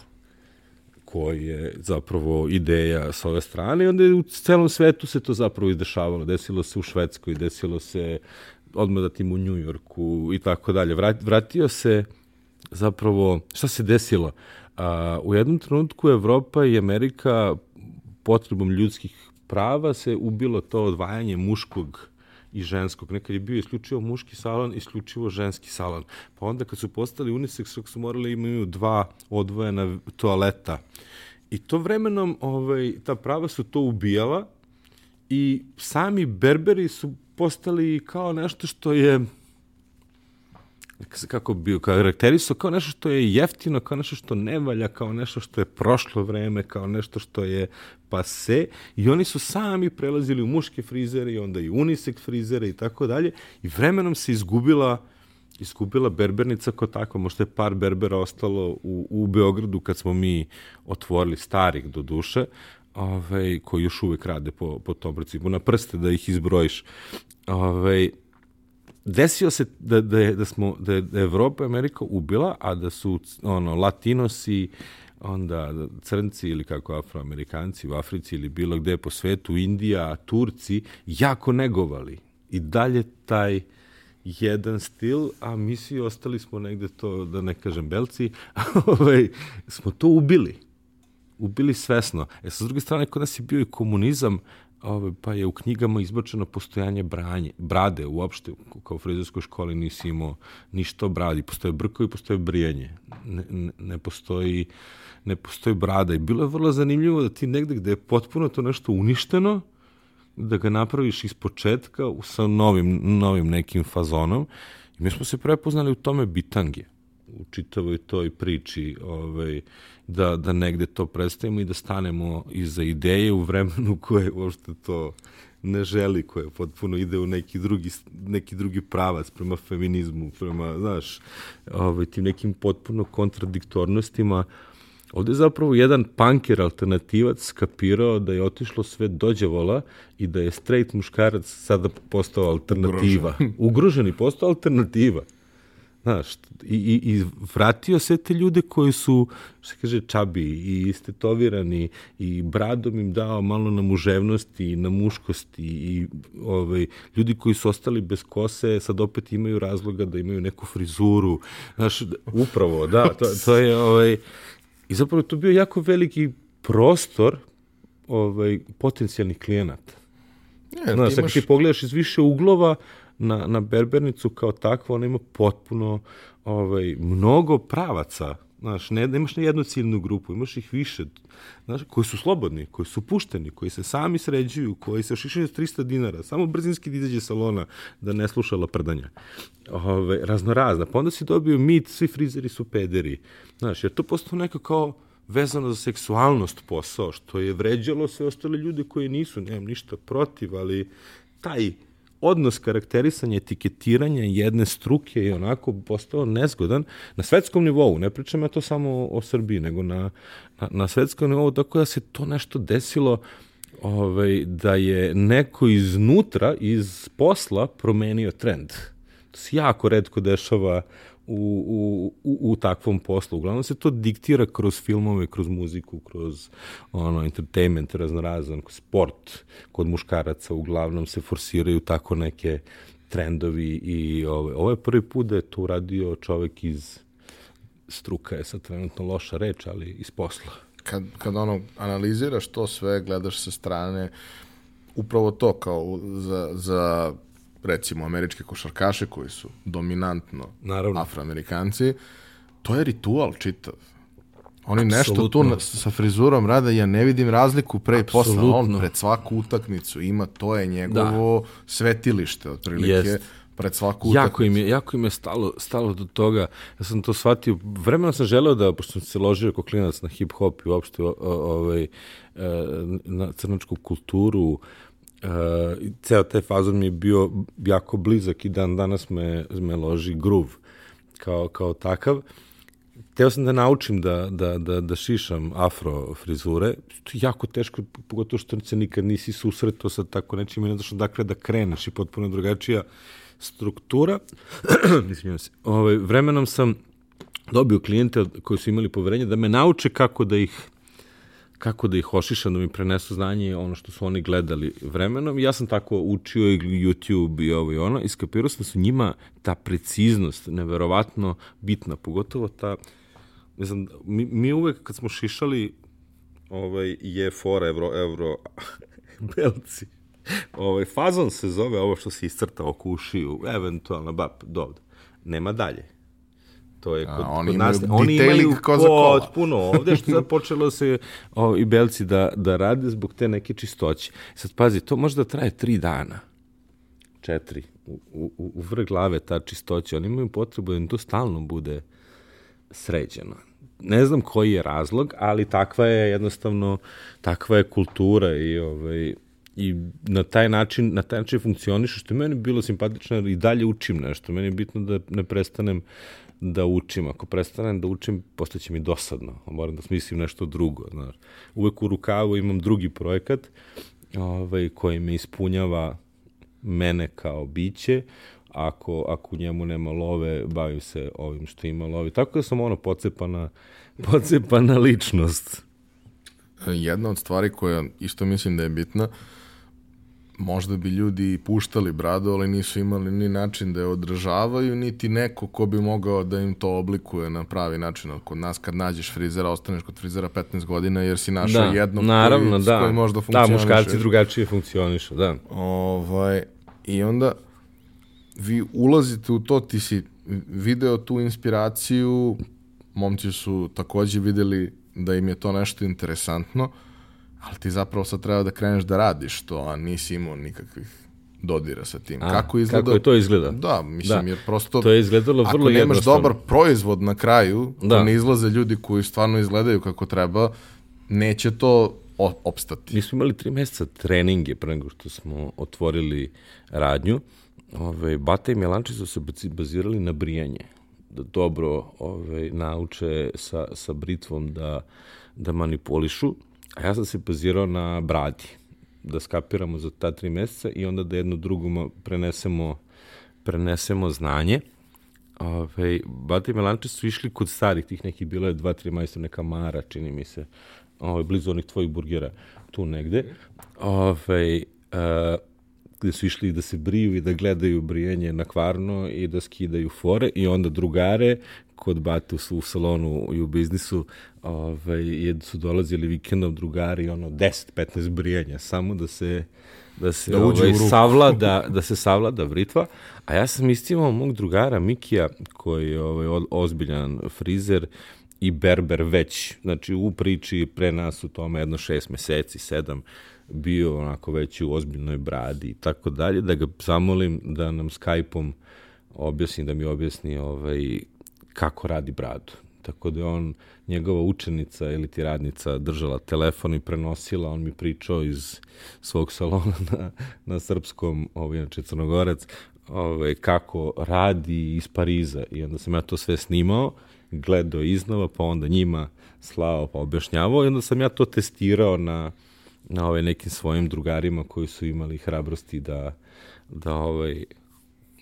S2: koji je zapravo ideja s ove strane i onda u celom svetu se to zapravo izdešavalo. Desilo se u Švedskoj, desilo se odmah da tim u Njujorku i tako dalje. Vratio se zapravo, šta se desilo? A, u jednom trenutku Evropa i Amerika potrebom ljudskih prava se ubilo to odvajanje muškog i ženskog. Nekad je bio isključivo muški salon, isključivo ženski salon. Pa onda kad su postali unisex, su morali imaju dva odvojena toaleta. I to vremenom, ovaj, ta prava su to ubijala i sami berberi su postali kao nešto što je kako bi karakterisao kao nešto što je jeftino, kao nešto što ne valja, kao nešto što je prošlo vreme, kao nešto što je pase. I oni su sami prelazili u muške frizere i onda i unisex frizere i tako dalje. I vremenom se izgubila iskupila berbernica kao takva, možda je par berbera ostalo u, u Beogradu kad smo mi otvorili starih do duše, ovaj, koji još uvek rade po, po tom principu, na prste da ih izbrojiš. Ovaj, desio se da, da, da, smo, da je Evropa i Amerika ubila, a da su ono, latinosi, onda crnci ili kako afroamerikanci u Africi ili bilo gde po svetu, Indija, Turci, jako negovali. I dalje taj jedan stil, a mi svi ostali smo negde to, da ne kažem belci, ovaj, smo to ubili. Ubili svesno. E, sa druge strane, kod nas je bio i komunizam, ovaj, pa je u knjigama izbačeno postojanje branje, brade uopšte, kao u frizerskoj školi nisi imao ništa o bradi. Postoje brkovi, postoje brijanje. Ne, ne, ne postoji ne postoji brada. I bilo je vrlo zanimljivo da ti negde gde je potpuno to nešto uništeno, da ga napraviš iz početka sa novim, novim nekim fazonom. I mi smo se prepoznali u tome bitange u čitavoj toj priči ovaj, da, da negde to predstavimo i da stanemo iza ideje u vremenu koje uopšte to ne želi, koje potpuno ide u neki drugi, neki drugi pravac prema feminizmu, prema, znaš, ovaj, tim nekim potpuno kontradiktornostima, Ovde je zapravo jedan punker alternativac skapirao da je otišlo sve dođevola i da je straight muškarac sada postao alternativa. Ugrožen. Ugrožen i postao alternativa. Znaš, i, i, i vratio se te ljude koji su, što se kaže, čabi i istetovirani i bradom im dao malo na muževnosti i na muškosti i ovaj, ljudi koji su ostali bez kose sad opet imaju razloga da imaju neku frizuru. Znaš, upravo, da, to, to je, ovaj, I zapravo to bio jako veliki prostor ovaj, potencijalnih klijenata. Ne, Znaš, imaš... ti pogledaš iz više uglova na, na berbernicu kao takvo, ona ima potpuno ovaj, mnogo pravaca. Znaš, ne, nemaš na jednu ciljnu grupu, imaš ih više, znaš, koji su slobodni, koji su pušteni, koji se sami sređuju, koji se ošišaju s 300 dinara, samo brzinski da izađe salona da ne sluša laprdanja. Ove, raznorazna. Pa onda si dobio mit, svi frizeri su pederi. Znaš, jer to postao neko kao vezano za seksualnost posao, što je vređalo sve ostale ljude koji nisu, nemam ništa protiv, ali taj odnos karakterisanja, etiketiranja jedne struke je onako postao nezgodan na svetskom nivou. Ne pričam ja to samo o Srbiji, nego na, na, na svetskom nivou, tako da se to nešto desilo ovaj, da je neko iznutra, iz posla promenio trend. To se jako redko dešava u, u, u, u takvom poslu. Uglavnom se to diktira kroz filmove, kroz muziku, kroz ono, entertainment, raznorazan, sport kod muškaraca uglavnom se forsiraju tako neke trendovi i ove, ovo je prvi put da je to uradio čovek iz struka je sad trenutno loša reč, ali iz posla.
S1: Kad, kad ono analiziraš to sve, gledaš sa strane, upravo to kao za, za recimo američke košarkaše koji su dominantno Naravno. afroamerikanci, to je ritual čitav. Oni nešto tu sa frizurom rade, ja ne vidim razliku pre i posle. On pred svaku utakmicu ima, to je njegovo da. svetilište, otprilike. Jest pred svaku
S2: utakmicu. Jako im je, jako im je stalo, stalo do toga. Ja sam to shvatio. Vremenom sam želeo da, pošto sam se ložio kao klinac na hip-hop i uopšte ovaj, e, na crnačku kulturu, Uh, ceo taj fazon mi je bio jako blizak i dan danas me, me loži gruv kao, kao takav. Teo sam da naučim da, da, da, da šišam afro frizure. To je jako teško, pogotovo što se nikad nisi susretao sa tako nečim i ne znaš odakle da kreneš i potpuno drugačija struktura. Mislim se. Ove, ovaj, vremenom sam dobio klijente koji su imali poverenje da me nauče kako da ih kako da ih ošišam, da mi prenesu znanje ono što su oni gledali vremenom. Ja sam tako učio i YouTube i ovo i ono i skapirao sam da su njima ta preciznost neverovatno bitna, pogotovo ta, ne znam, mi, mi uvek kad smo šišali ovaj, je for evro, evro, belci, ovaj, fazon se zove ovo što se iscrta oko ušiju, eventualno, bap, dovde. Nema dalje To je kod, A, oni kod nas, oni imaju potpuno ovde, što sad počelo se o, i belci da, da rade zbog te neke čistoće. Sad pazi, to može da traje tri dana. četiri, u, u, u vrh glave ta čistoća, oni imaju potrebu da im to stalno bude sređeno. Ne znam koji je razlog, ali takva je jednostavno, takva je kultura i ovaj, i na taj način, na taj način funkcioniše, što je meni bilo simpatično, i dalje učim nešto. Meni je bitno da ne prestanem da učim. Ako prestanem da učim, postaće mi dosadno. Moram da smislim nešto drugo. Znaš. Uvek u rukavu imam drugi projekat ovaj, koji me ispunjava mene kao biće, ako, ako njemu nema love, bavim se ovim što ima love. Tako da sam ono pocepana, pocepana ličnost.
S1: Jedna od stvari koja isto mislim da je bitna, možda bi ljudi puštali bradu, ali nisu imali ni način da je održavaju, niti neko ko bi mogao da im to oblikuje na pravi način. Kod nas kad nađeš frizera, ostaneš kod frizera 15 godina jer si našao da, jednog naravno, koji, da. koji možda funkcioniše.
S2: Da, muškarci drugačije funkcionišu, da.
S1: Ovaj, I onda vi ulazite u to, ti si video tu inspiraciju, momci su takođe videli da im je to nešto interesantno, ali ti zapravo sad treba da kreneš da radiš to, a nisi imao nikakvih dodira sa tim.
S2: A, kako izgleda? Kako je to izgleda?
S1: Da, mislim, da. jer prosto...
S2: To je izgledalo vrlo
S1: Ako nemaš dobar proizvod na kraju, da. ne izlaze ljudi koji stvarno izgledaju kako treba, neće to opstati.
S2: Mi smo imali tri meseca treninge pre nego što smo otvorili radnju. Ove, Bata i Mjelanči su se bazirali na brijanje. Da dobro ove, nauče sa, sa britvom da, da manipulišu A ja sam se bazirao na bradi, da skapiramo za ta tri meseca i onda da jedno drugom prenesemo, prenesemo znanje. Ove, Bata i Melanče su išli kod starih tih nekih, bilo je dva, tri majstora, neka Mara, čini mi se, ove, blizu onih tvojih burgera, tu negde. Ove, a, gde su išli da se briju i da gledaju brijanje na kvarno i da skidaju fore i onda drugare kod bate u, u salonu i u biznisu ovaj, su dolazili vikendom drugari ono 10-15 brijanja samo da se da se da ovaj, savlada, da se savlada britva. A ja sam istimao mog drugara Mikija, koji je ovaj, ozbiljan frizer i berber već, znači u priči pre nas u tome jedno šest meseci, sedam, bio onako već u ozbiljnoj bradi i tako dalje, da ga zamolim da nam Skype-om objasni, da mi objasni ovaj, kako radi bradu. Tako da je on, njegova učenica ili ti radnica držala telefon i prenosila, on mi pričao iz svog salona na, na srpskom, ovaj, inače crnogorac, ovaj, kako radi iz Pariza. I onda sam ja to sve snimao, gledao iznova, pa onda njima slao, pa objašnjavao i onda sam ja to testirao na, na ovaj nekim svojim drugarima koji su imali hrabrosti da, da ovaj,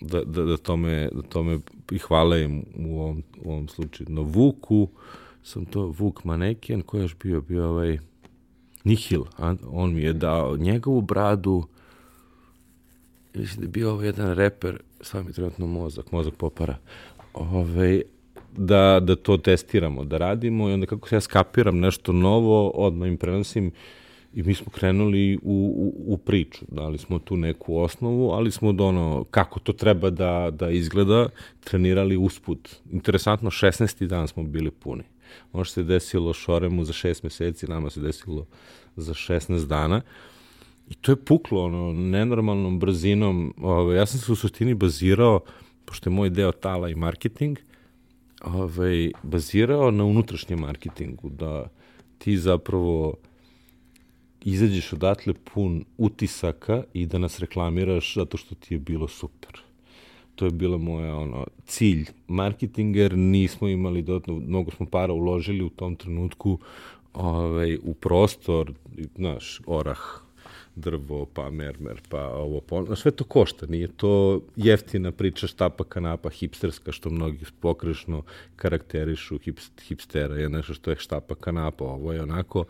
S2: da, da, da, tome, da tome i hvala im u ovom, u ovom slučaju. No Vuku, sam to Vuk Maneken, ko je još bio, bio ovaj Nihil, a on mi je dao njegovu bradu, mislim da je bio ovaj jedan reper, sad mi trenutno mozak, mozak popara, ovaj, da, da to testiramo, da radimo i onda kako se ja skapiram nešto novo, odmah im prenosim I mi smo krenuli u, u, u priču, dali smo tu neku osnovu, ali smo do ono, kako to treba da, da izgleda, trenirali usput. Interesantno, 16. dan smo bili puni. Ono što se desilo Šoremu za 6 meseci, nama se desilo za 16 dana. I to je puklo, ono, nenormalnom brzinom. Ove, ja sam se u suštini bazirao, pošto je moj deo tala i marketing, ove, bazirao na unutrašnjem marketingu, da ti zapravo izađeš odatle pun utisaka i da nas reklamiraš zato što ti je bilo super. To je bila moja ono, cilj. Marketinger, nismo imali dodatno, mnogo smo para uložili u tom trenutku ovaj, u prostor, znaš, orah, drvo, pa mermer, pa ovo, pa sve to košta, nije to jeftina priča štapa kanapa hipsterska, što mnogi pokrešno karakterišu hipstera, je nešto što je štapa kanapa, ovo je onako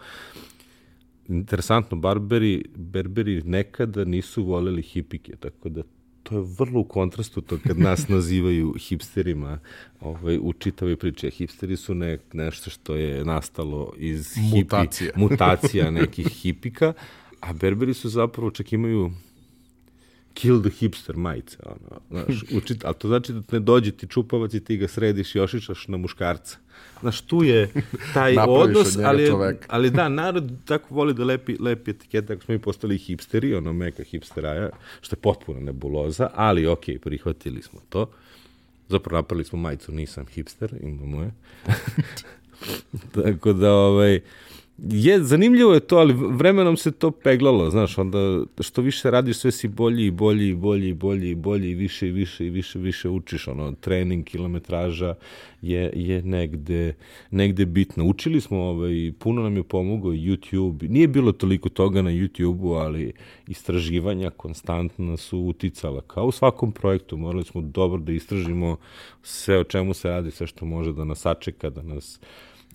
S2: interesantno, barberi, berberi nekada nisu voleli hipike, tako da to je vrlo u kontrastu to kad nas nazivaju hipsterima ovaj, u čitavoj priči. Hipsteri su ne, nešto što je nastalo iz
S1: mutacija,
S2: hipi, mutacija nekih hipika, a berberi su zapravo čak imaju kill the hipster majice, ono, znaš, učit, ali to znači da ne dođe ti čupavac i ti ga središ i ošišaš na muškarca. Znaš, tu je taj
S1: od
S2: odnos,
S1: njega
S2: ali,
S1: čoveka.
S2: ali da, narod tako voli da lepi, lepi etikete, ako smo mi postali hipsteri, ono meka hipsteraja, što je potpuno nebuloza, ali okej, prihvatili smo to. Zapravo napravili smo majicu, nisam hipster, imamo je. Tako da, ovaj, je, zanimljivo je to, ali vremenom se to peglalo, znaš, onda što više radiš, sve si bolji i bolji i bolji i bolji i bolji i više i više i više više učiš, ono, trening, kilometraža je, je negde, negde bitno. Učili smo, ovaj, puno nam je pomogao YouTube, nije bilo toliko toga na YouTube-u, ali istraživanja konstantno su uticala, kao u svakom projektu, morali smo dobro da istražimo sve o čemu se radi, sve što može da nas sačeka, da nas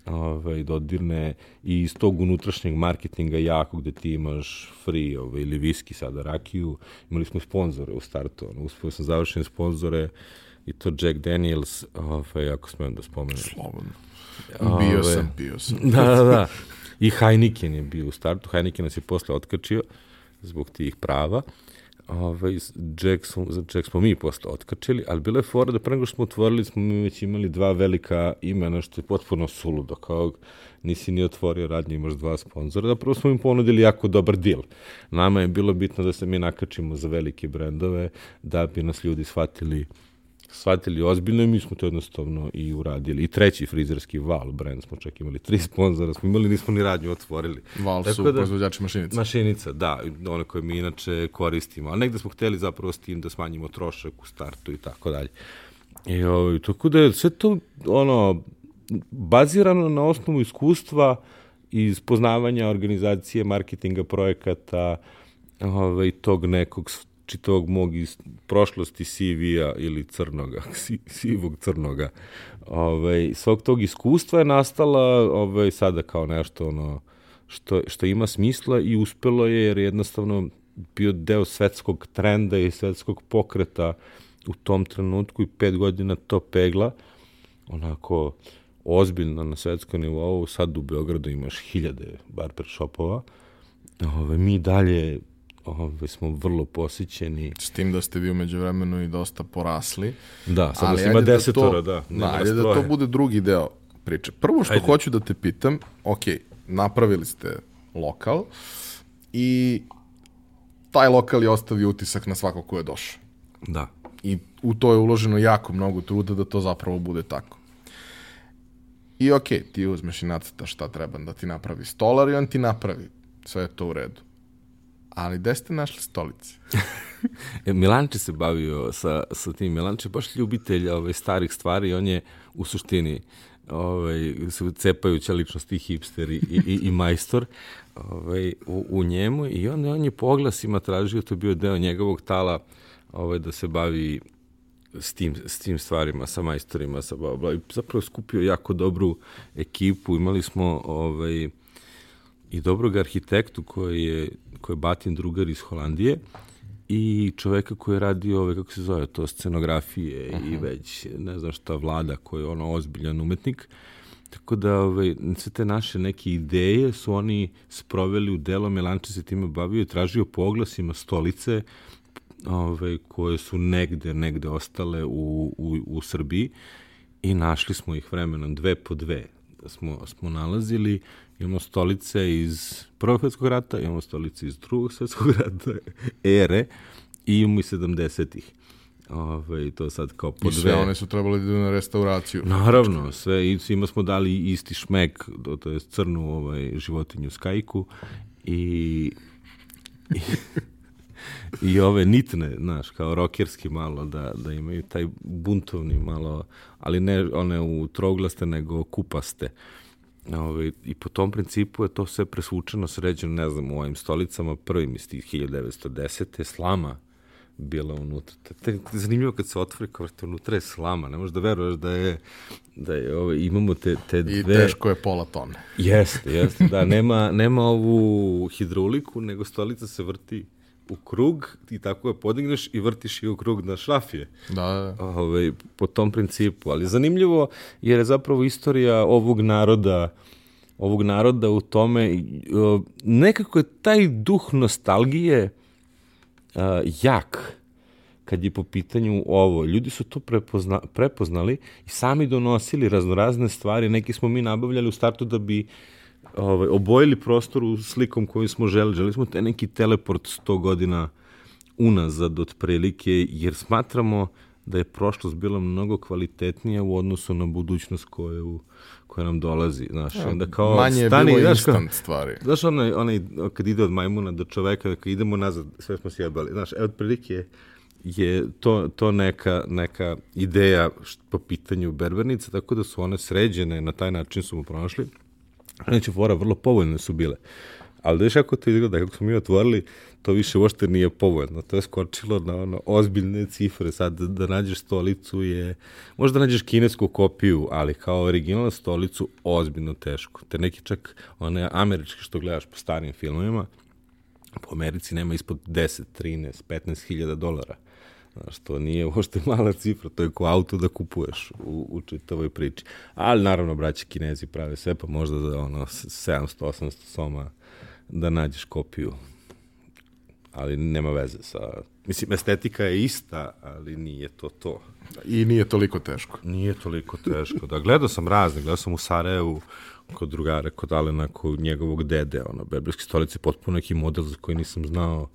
S2: ovaj, dodirne. I iz tog unutrašnjeg marketinga jako gde ti imaš free ovaj, ili viski sada rakiju, imali smo sponzore u startu, ono, uspio sam završiti sponzore i to Jack Daniels, ovaj, ako smem da spomenem.
S1: Slobodno. Bio
S2: Ove.
S1: sam, bio sam.
S2: Da, da, da. I Heineken je bio u startu. Heineken nas je posle otkačio zbog tih prava. Ove, Jack, za Jack smo mi posle otkačili, ali bilo je fora da pre nego što smo otvorili smo mi već imali dva velika imena, što je potpuno suludo, kao nisi ni otvorio radnje, imaš dva sponzora, da prvo smo im ponudili jako dobar deal. Nama je bilo bitno da se mi nakačimo za velike brendove, da bi nas ljudi shvatili shvatili ozbiljno i mi smo to jednostavno i uradili. I treći frizerski Val brand smo čak imali, tri sponzora smo imali, nismo ni radnju otvorili.
S1: Val su
S2: Tako da-
S1: proizvođači mašinica.
S2: Mašinica, da, one koje mi inače koristimo, ali negde smo hteli zapravo s tim da smanjimo trošak u startu i tako dalje. I ovaj, tako da je sve to ono, bazirano na osnovu iskustva iz poznavanja organizacije, marketinga, projekata, ovaj, tog nekog čitavog mog iz prošlosti CV-a ili crnoga, si- sivog crnoga. Ovaj, svog tog iskustva je nastala ovaj, sada kao nešto ono, što, što ima smisla i uspelo je jer je jednostavno bio deo svetskog trenda i svetskog pokreta u tom trenutku i pet godina to pegla onako ozbiljno na svetskom nivou, sad u Beogradu imaš hiljade barber shopova, ove, mi dalje ove, smo vrlo posjećeni.
S1: S tim da ste vi umeđu vremenu i dosta porasli.
S2: Da, sad nas
S1: Ali
S2: ima desetora,
S1: to,
S2: da.
S1: Da, ajde da to bude drugi deo priče. Prvo što
S2: Ajde.
S1: hoću da te pitam, ok, napravili ste lokal i taj lokal je ostavio utisak na svako ko je došao.
S2: Da.
S1: I u to je uloženo jako mnogo truda da to zapravo bude tako. I ok, ti uzmeš i nacrtaš šta treba da ti napravi stolar i on ti napravi. Sve je to u redu. Ali gde ste našli stolice?
S2: E, Milanče se bavio sa, sa tim. Milanče je baš ljubitelj ove, starih stvari i on je u suštini ovaj, cepajuća ličnost i hipster i, i, i, majstor ovaj, u, u njemu i on, on je po oglasima tražio, to je bio deo njegovog tala ovaj, da se bavi s tim, s tim stvarima, sa majstorima, sa bla, bla. I zapravo skupio jako dobru ekipu. Imali smo ovaj, i dobrog arhitektu koji je, koji je Batin drugar iz Holandije i čoveka koji je radio, ove, kako se zove to, scenografije uh -huh. i već, ne znam šta, vlada koji je ono ozbiljan umetnik. Tako da ove, sve te naše neke ideje su oni sproveli u delo, Melanče se time bavio i tražio po oglasima stolice ove, koje su negde, negde ostale u, u, u Srbiji i našli smo ih vremenom dve po dve smo, smo nalazili. Imamo stolice iz Prvog svetskog rata, imamo stolice iz Drugog svetskog rata, ere, i imamo i 70-ih. Ove, to sad kao po
S1: I sve
S2: dve.
S1: one su trebali da idu na restauraciju.
S2: Naravno, sve, i svima smo dali isti šmek, to, to je crnu ovaj, životinju skajku i, i, i ove nitne, znaš, kao rokerski malo, da, da imaju taj buntovni malo, ali ne one u trouglaste, nego kupaste. Ove, I po tom principu je to sve presvučeno, sređeno, ne znam, u ovim stolicama, prvim iz tih 1910. slama bila unutra. Te, zanimljivo kad se otvori kao vrte, unutra je slama, ne možeš da veruješ da je, da je ove, imamo te, te dve...
S1: I teško je pola tone.
S2: Jeste, jeste, da, nema, nema ovu hidrauliku, nego stolica se vrti u krug i tako je podigneš i vrtiš i u krug na šrafije.
S1: Da, da.
S2: Ove, po tom principu. Ali zanimljivo jer je zapravo istorija ovog naroda ovog naroda u tome nekako je taj duh nostalgije jak kad je po pitanju ovo. Ljudi su to prepozna, prepoznali i sami donosili raznorazne stvari. Neki smo mi nabavljali u startu da bi ovaj, obojili prostor u slikom koju smo želi. Želi smo te neki teleport 100 godina unazad otprilike, jer smatramo da je prošlost bila mnogo kvalitetnija u odnosu na budućnost koju, koja nam dolazi. Znaš,
S1: ja,
S2: onda kao,
S1: manje je
S2: stani,
S1: bilo
S2: znaš,
S1: instant kao, stvari.
S2: Znaš, onaj, onaj, kad ide od majmuna do čoveka, kad idemo nazad, sve smo sjebali. Znaš, evo, otprilike je to, to neka, neka ideja po pitanju berbernica, tako da su one sređene, na taj način su mu pronašli. Neće fora, vrlo povoljne su bile. Ali da još ako to izgleda, kako smo mi otvorili, to više uopšte nije povoljno. To je skočilo na ono ozbiljne cifre. Sad da nađeš stolicu je, možda nađeš kinesku kopiju, ali kao originalnu stolicu ozbiljno teško. Te neki čak one američke što gledaš po starim filmovima, po Americi nema ispod 10, 13, 15 hiljada dolara. Znaš, to nije uopšte mala cifra, to je ko auto da kupuješ u, u čitavoj priči. Ali naravno, braći kinezi prave sve, pa možda za ono 700-800 soma da nađeš kopiju. Ali nema veze sa... Mislim, estetika je ista, ali nije to to.
S1: I nije toliko teško.
S2: Nije toliko teško. Da, gledao sam razne, gledao sam u Sarajevu, kod drugara, kod Alena, kod njegovog dede, ono, bebelske stolice, potpuno neki model za koji nisam znao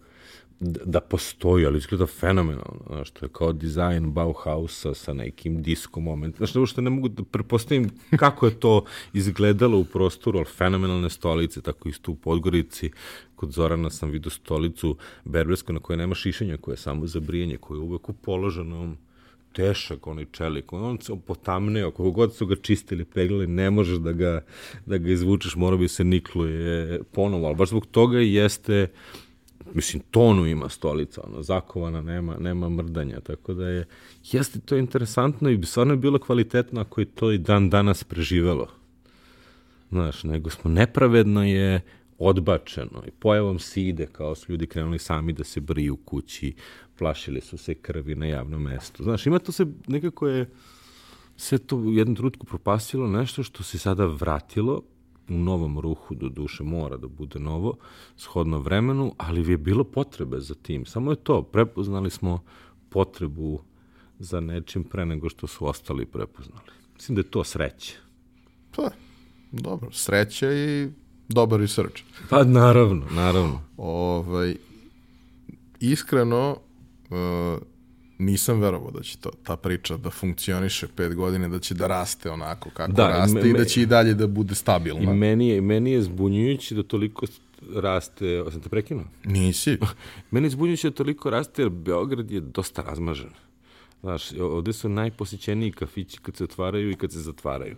S2: da postoji, ali izgleda fenomenalno, znaš, to je kao dizajn Bauhausa sa nekim disco moment, znaš, uopšte ne mogu da prepostavim kako je to izgledalo u prostoru, ali fenomenalne stolice, tako isto u Podgorici, kod Zorana sam vidio stolicu berbersku na kojoj nema šišanja, koja je samo za brijanje, koja je uvek u položenom tešak onaj čelik, on se potamneo, kako god su ga čistili, peglili, ne možeš da ga, da ga izvučeš, mora bi se nikluje ponovo, ali baš zbog toga jeste mislim, tonu ima stolica, ono, zakovana, nema, nema mrdanja, tako da je, jeste to interesantno i stvarno je bilo kvalitetno ako je to i dan danas preživelo. Znaš, nego smo nepravedno je odbačeno i pojavom side, kao su ljudi krenuli sami da se briju kući, plašili su se krvi na javnom mestu. Znaš, ima to se, nekako je sve to u jednom trutku propastilo nešto što se sada vratilo u novom ruhu, do duše mora da bude novo, shodno vremenu, ali je bilo potrebe za tim. Samo je to, prepoznali smo potrebu za nečim pre nego što su ostali prepoznali. Mislim da je to sreće.
S1: Pa, dobro, sreća i dobar research.
S2: Pa naravno, naravno.
S1: Ovaj, iskreno, uh, nisam verovao da će to, ta priča da funkcioniše pet godine, da će da raste onako kako da, raste me, i da će i dalje da bude stabilna.
S2: I meni je, meni je zbunjujući da toliko raste, sam te prekinuo?
S1: Nisi.
S2: meni je zbunjujući da toliko raste jer Beograd je dosta razmažen. Znaš, ovde su najposjećeniji kafići kad se otvaraju i kad se zatvaraju.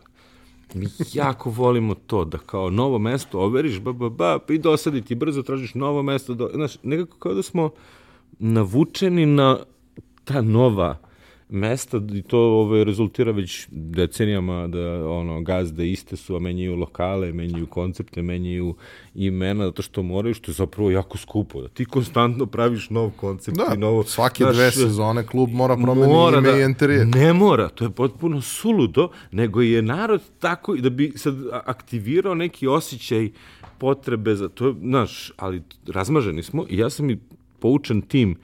S2: Mi jako volimo to, da kao novo mesto overiš, ba, ba, ba, i dosadi ti brzo tražiš novo mesto. Do, znaš, nekako kao da smo navučeni na ta nova mesta i to ove, rezultira već decenijama da ono gazde iste su, a menjaju lokale, menjaju koncepte, menjaju imena, zato što moraju, što je zapravo jako skupo. Da ti konstantno praviš nov koncept
S1: da,
S2: i novo...
S1: svake znaš, dve sezone klub mora promeniti ime da, i interijer.
S2: Ne mora, to je potpuno suludo, nego je narod tako da bi sad aktivirao neki osjećaj potrebe za to, znaš, ali razmaženi smo i ja sam i poučen tim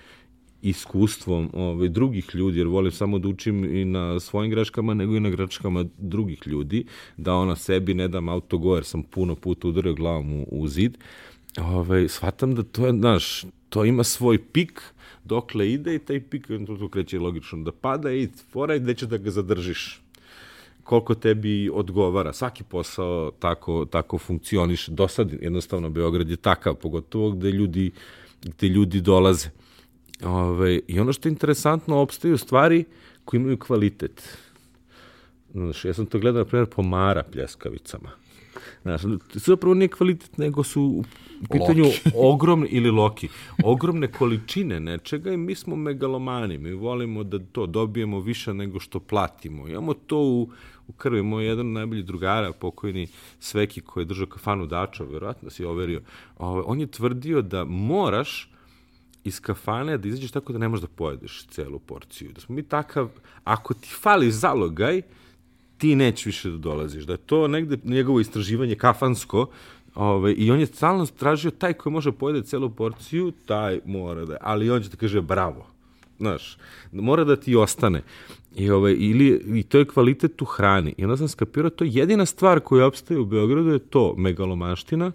S2: iskustvom ovaj, drugih ljudi, jer volim samo da učim i na svojim greškama, nego i na greškama drugih ljudi, da ona sebi ne dam autogo, jer sam puno puta udario glavom u, u zid, ovaj, shvatam da to je, znaš, to ima svoj pik, dokle ide i taj pik, to kreće logično da pada i fora je gde će da ga zadržiš koliko tebi odgovara. Svaki posao tako, tako funkcioniše. Do sad jednostavno Beograd je takav, pogotovo gde ljudi, gde ljudi dolaze. Ove, ovaj, I ono što je interesantno, opstaju stvari koji imaju kvalitet. Znaš, ja sam to gledao, na primjer, pomara pljeskavicama. Znaš, zapravo nije kvalitet, nego su u pitanju loki. ogromne, ili loki, ogromne količine nečega i mi smo megalomani, mi volimo da to dobijemo više nego što platimo. Imamo to u, u krvi. Moj jedan najbolji drugara, pokojni Sveki, koji je držao kafanu Dača, verovatno si overio, ovaj, on je tvrdio da moraš iz kafane da izađeš tako da ne možeš da pojedeš celu porciju. Da smo mi takav, ako ti fali zalogaj, ti nećeš više da dolaziš. Da je to negde njegovo istraživanje kafansko, Ove, I on je stalno tražio taj koji može pojede celu porciju, taj mora da, ali on će da kaže bravo. Znaš, mora da ti ostane. I, ove, ili, I to je kvalitet u hrani. I onda sam skapirao, to je jedina stvar koja obstaje u Beogradu je to megalomanština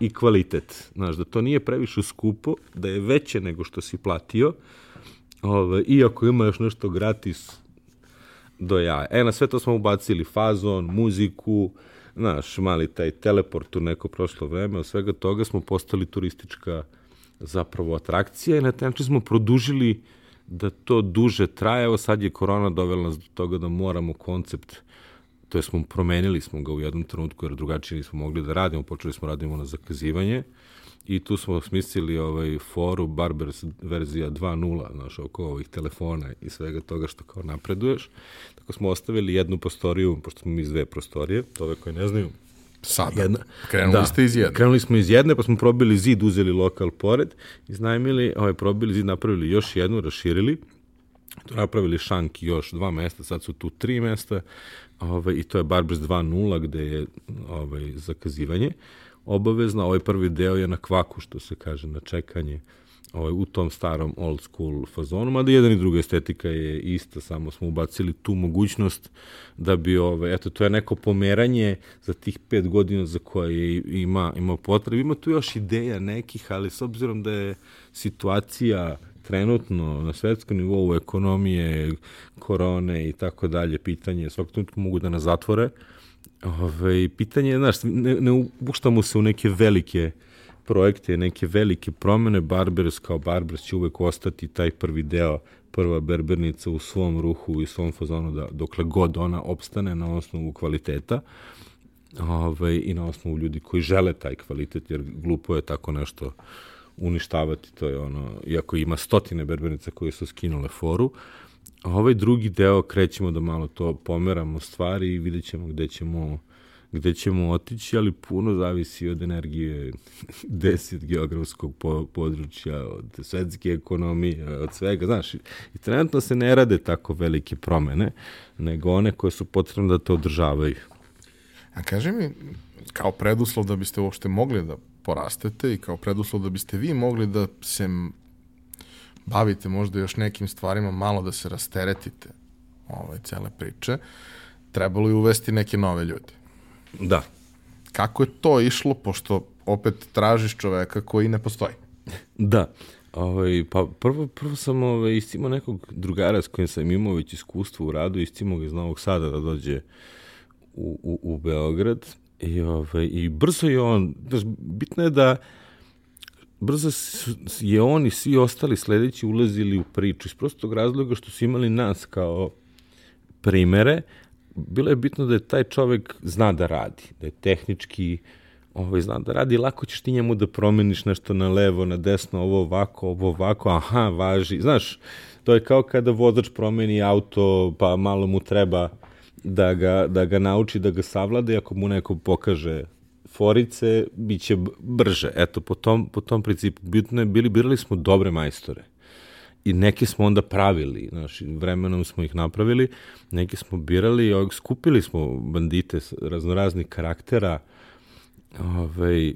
S2: i kvalitet. Znaš, da to nije previše skupo, da je veće nego što si platio, ove, iako ima još nešto gratis do jaja. E, na sve to smo ubacili fazon, muziku, znaš, mali taj teleport u neko prošlo vreme, od svega toga smo postali turistička zapravo atrakcija i na taj način smo produžili da to duže traje. Evo sad je korona dovela nas do toga da moramo koncept to smo promenili smo ga u jednom trenutku jer drugačije nismo mogli da radimo, počeli smo radimo na zakazivanje i tu smo smislili ovaj foru Barbers verzija 2.0, znaš, oko ovih telefona i svega toga što kao napreduješ. Tako smo ostavili jednu prostoriju, pošto smo mi iz dve prostorije, to ove koje ne znaju,
S1: Sada. Jedna, krenuli da, ste iz jedne.
S2: Krenuli smo iz jedne, pa smo probili zid, uzeli lokal pored, iznajmili, ovaj, probili zid, napravili još jednu, raširili, tu napravili šank još dva mesta, sad su tu tri mesta, ovaj, i to je Barbers 2.0 gde je ovaj, zakazivanje obavezno, ovaj prvi deo je na kvaku, što se kaže, na čekanje, ovaj, u tom starom old school fazonu, mada jedan i druga estetika je ista, samo smo ubacili tu mogućnost da bi, ovaj, eto, to je neko pomeranje za tih pet godina za koje ima, ima potrebe. Ima tu još ideja nekih, ali s obzirom da je situacija trenutno na svetskom nivou ekonomije, korone i tako dalje, pitanje, svakog trenutka mogu da nas zatvore. Ove, pitanje je, znaš, ne, ne upuštamo se u neke velike projekte, neke velike promene, Barbers kao Barbers će uvek ostati taj prvi deo, prva berbernica u svom ruhu i svom fazonu da dokle god ona opstane na osnovu kvaliteta ove, i na osnovu ljudi koji žele taj kvalitet, jer glupo je tako nešto uništavati, to je ono, iako ima stotine berbernica koje su skinule foru, a ovaj drugi deo krećemo da malo to pomeramo stvari i vidjet ćemo gde ćemo gde ćemo otići, ali puno zavisi od energije deset geografskog po, područja, od svetske ekonomije, od svega, znaš, i, trenutno se ne rade tako velike promene, nego one koje su potrebne da to održavaju.
S1: A kaži mi, kao preduslov da biste uopšte mogli da porastete i kao preduslov da biste vi mogli da se bavite možda još nekim stvarima, malo da se rasteretite ove cele priče, trebalo je uvesti neke nove ljude.
S2: Da.
S1: Kako je to išlo, pošto opet tražiš čoveka koji ne postoji?
S2: Da. Ovaj, pa prvo, prvo sam ovaj, istimo nekog drugara s kojim sam imao već iskustvo u radu, istimo ga iz Novog Sada da dođe u, u, u Beograd I, ovaj, I brzo je on, znaš, bitno je da brzo je on i svi ostali sledeći ulazili u priču. Iz prostog razloga što su imali nas kao primere, bilo je bitno da je taj čovek zna da radi, da je tehnički ovaj, zna da radi, lako ćeš ti njemu da promeniš nešto na levo, na desno, ovo ovako, ovo ovako, aha, važi, znaš, to je kao kada vozač promeni auto, pa malo mu treba da ga, da ga nauči da ga savlada i ako mu neko pokaže forice, bit će brže. Eto, po tom, po tom principu. Bitno je, bili, birali smo dobre majstore. I neke smo onda pravili, znaš, vremenom smo ih napravili, neke smo birali, skupili smo bandite raznoraznih karaktera, ovaj,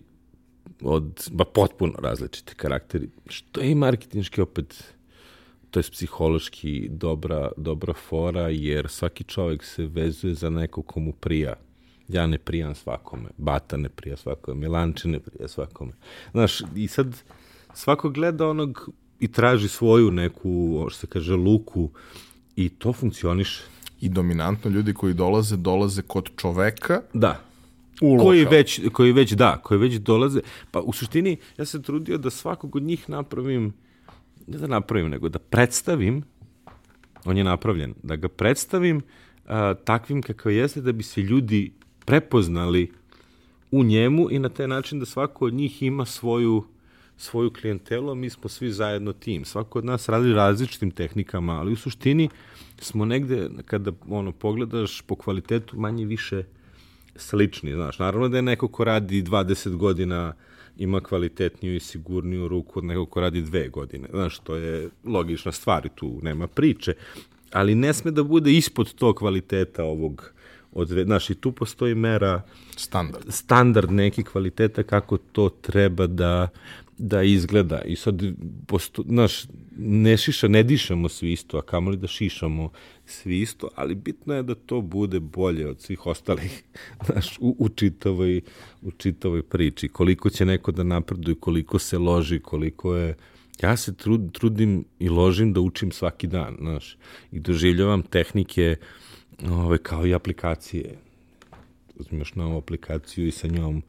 S2: od, ba potpuno različite karakteri, što je i marketinški opet to je psihološki dobra, dobra fora, jer svaki čovjek se vezuje za neko komu prija. Ja ne prijam svakome, Bata ne prija svakome, Milanče ne prija svakome. Znaš, i sad svako gleda onog i traži svoju neku, što se kaže, luku i to funkcioniše.
S1: I dominantno ljudi koji dolaze, dolaze kod čoveka.
S2: Da. U koji već, koji već, da, koji već dolaze. Pa u suštini, ja sam trudio da svakog od njih napravim ne da napravim, nego da predstavim, on je napravljen, da ga predstavim uh, takvim kakav jeste, da bi se ljudi prepoznali u njemu i na taj način da svako od njih ima svoju svoju klijentelu, mi smo svi zajedno tim. Svako od nas radi različitim tehnikama, ali u suštini smo negde, kada ono, pogledaš po kvalitetu, manje više slični, znaš. Naravno da je neko ko radi 20 godina uh, ima kvalitetniju i sigurniju ruku od nekog ko radi dve godine. Znaš, to je logična stvar i tu nema priče, ali ne sme da bude ispod tog kvaliteta ovog od, znaš, i tu postoji mera
S1: Standard.
S2: standard neki kvaliteta kako to treba da da izgleda i sad posto, znaš, ne šiša, ne dišemo svi isto, a kamoli da šišamo svi isto, ali bitno je da to bude bolje od svih ostalih, znaš, u, u, čitavoj, u čitavoj priči. Koliko će neko da napreduje, koliko se loži, koliko je... Ja se trud, trudim i ložim da učim svaki dan, znaš, i doživljavam tehnike ove, kao i aplikacije. Uzmeš novu aplikaciju i sa njom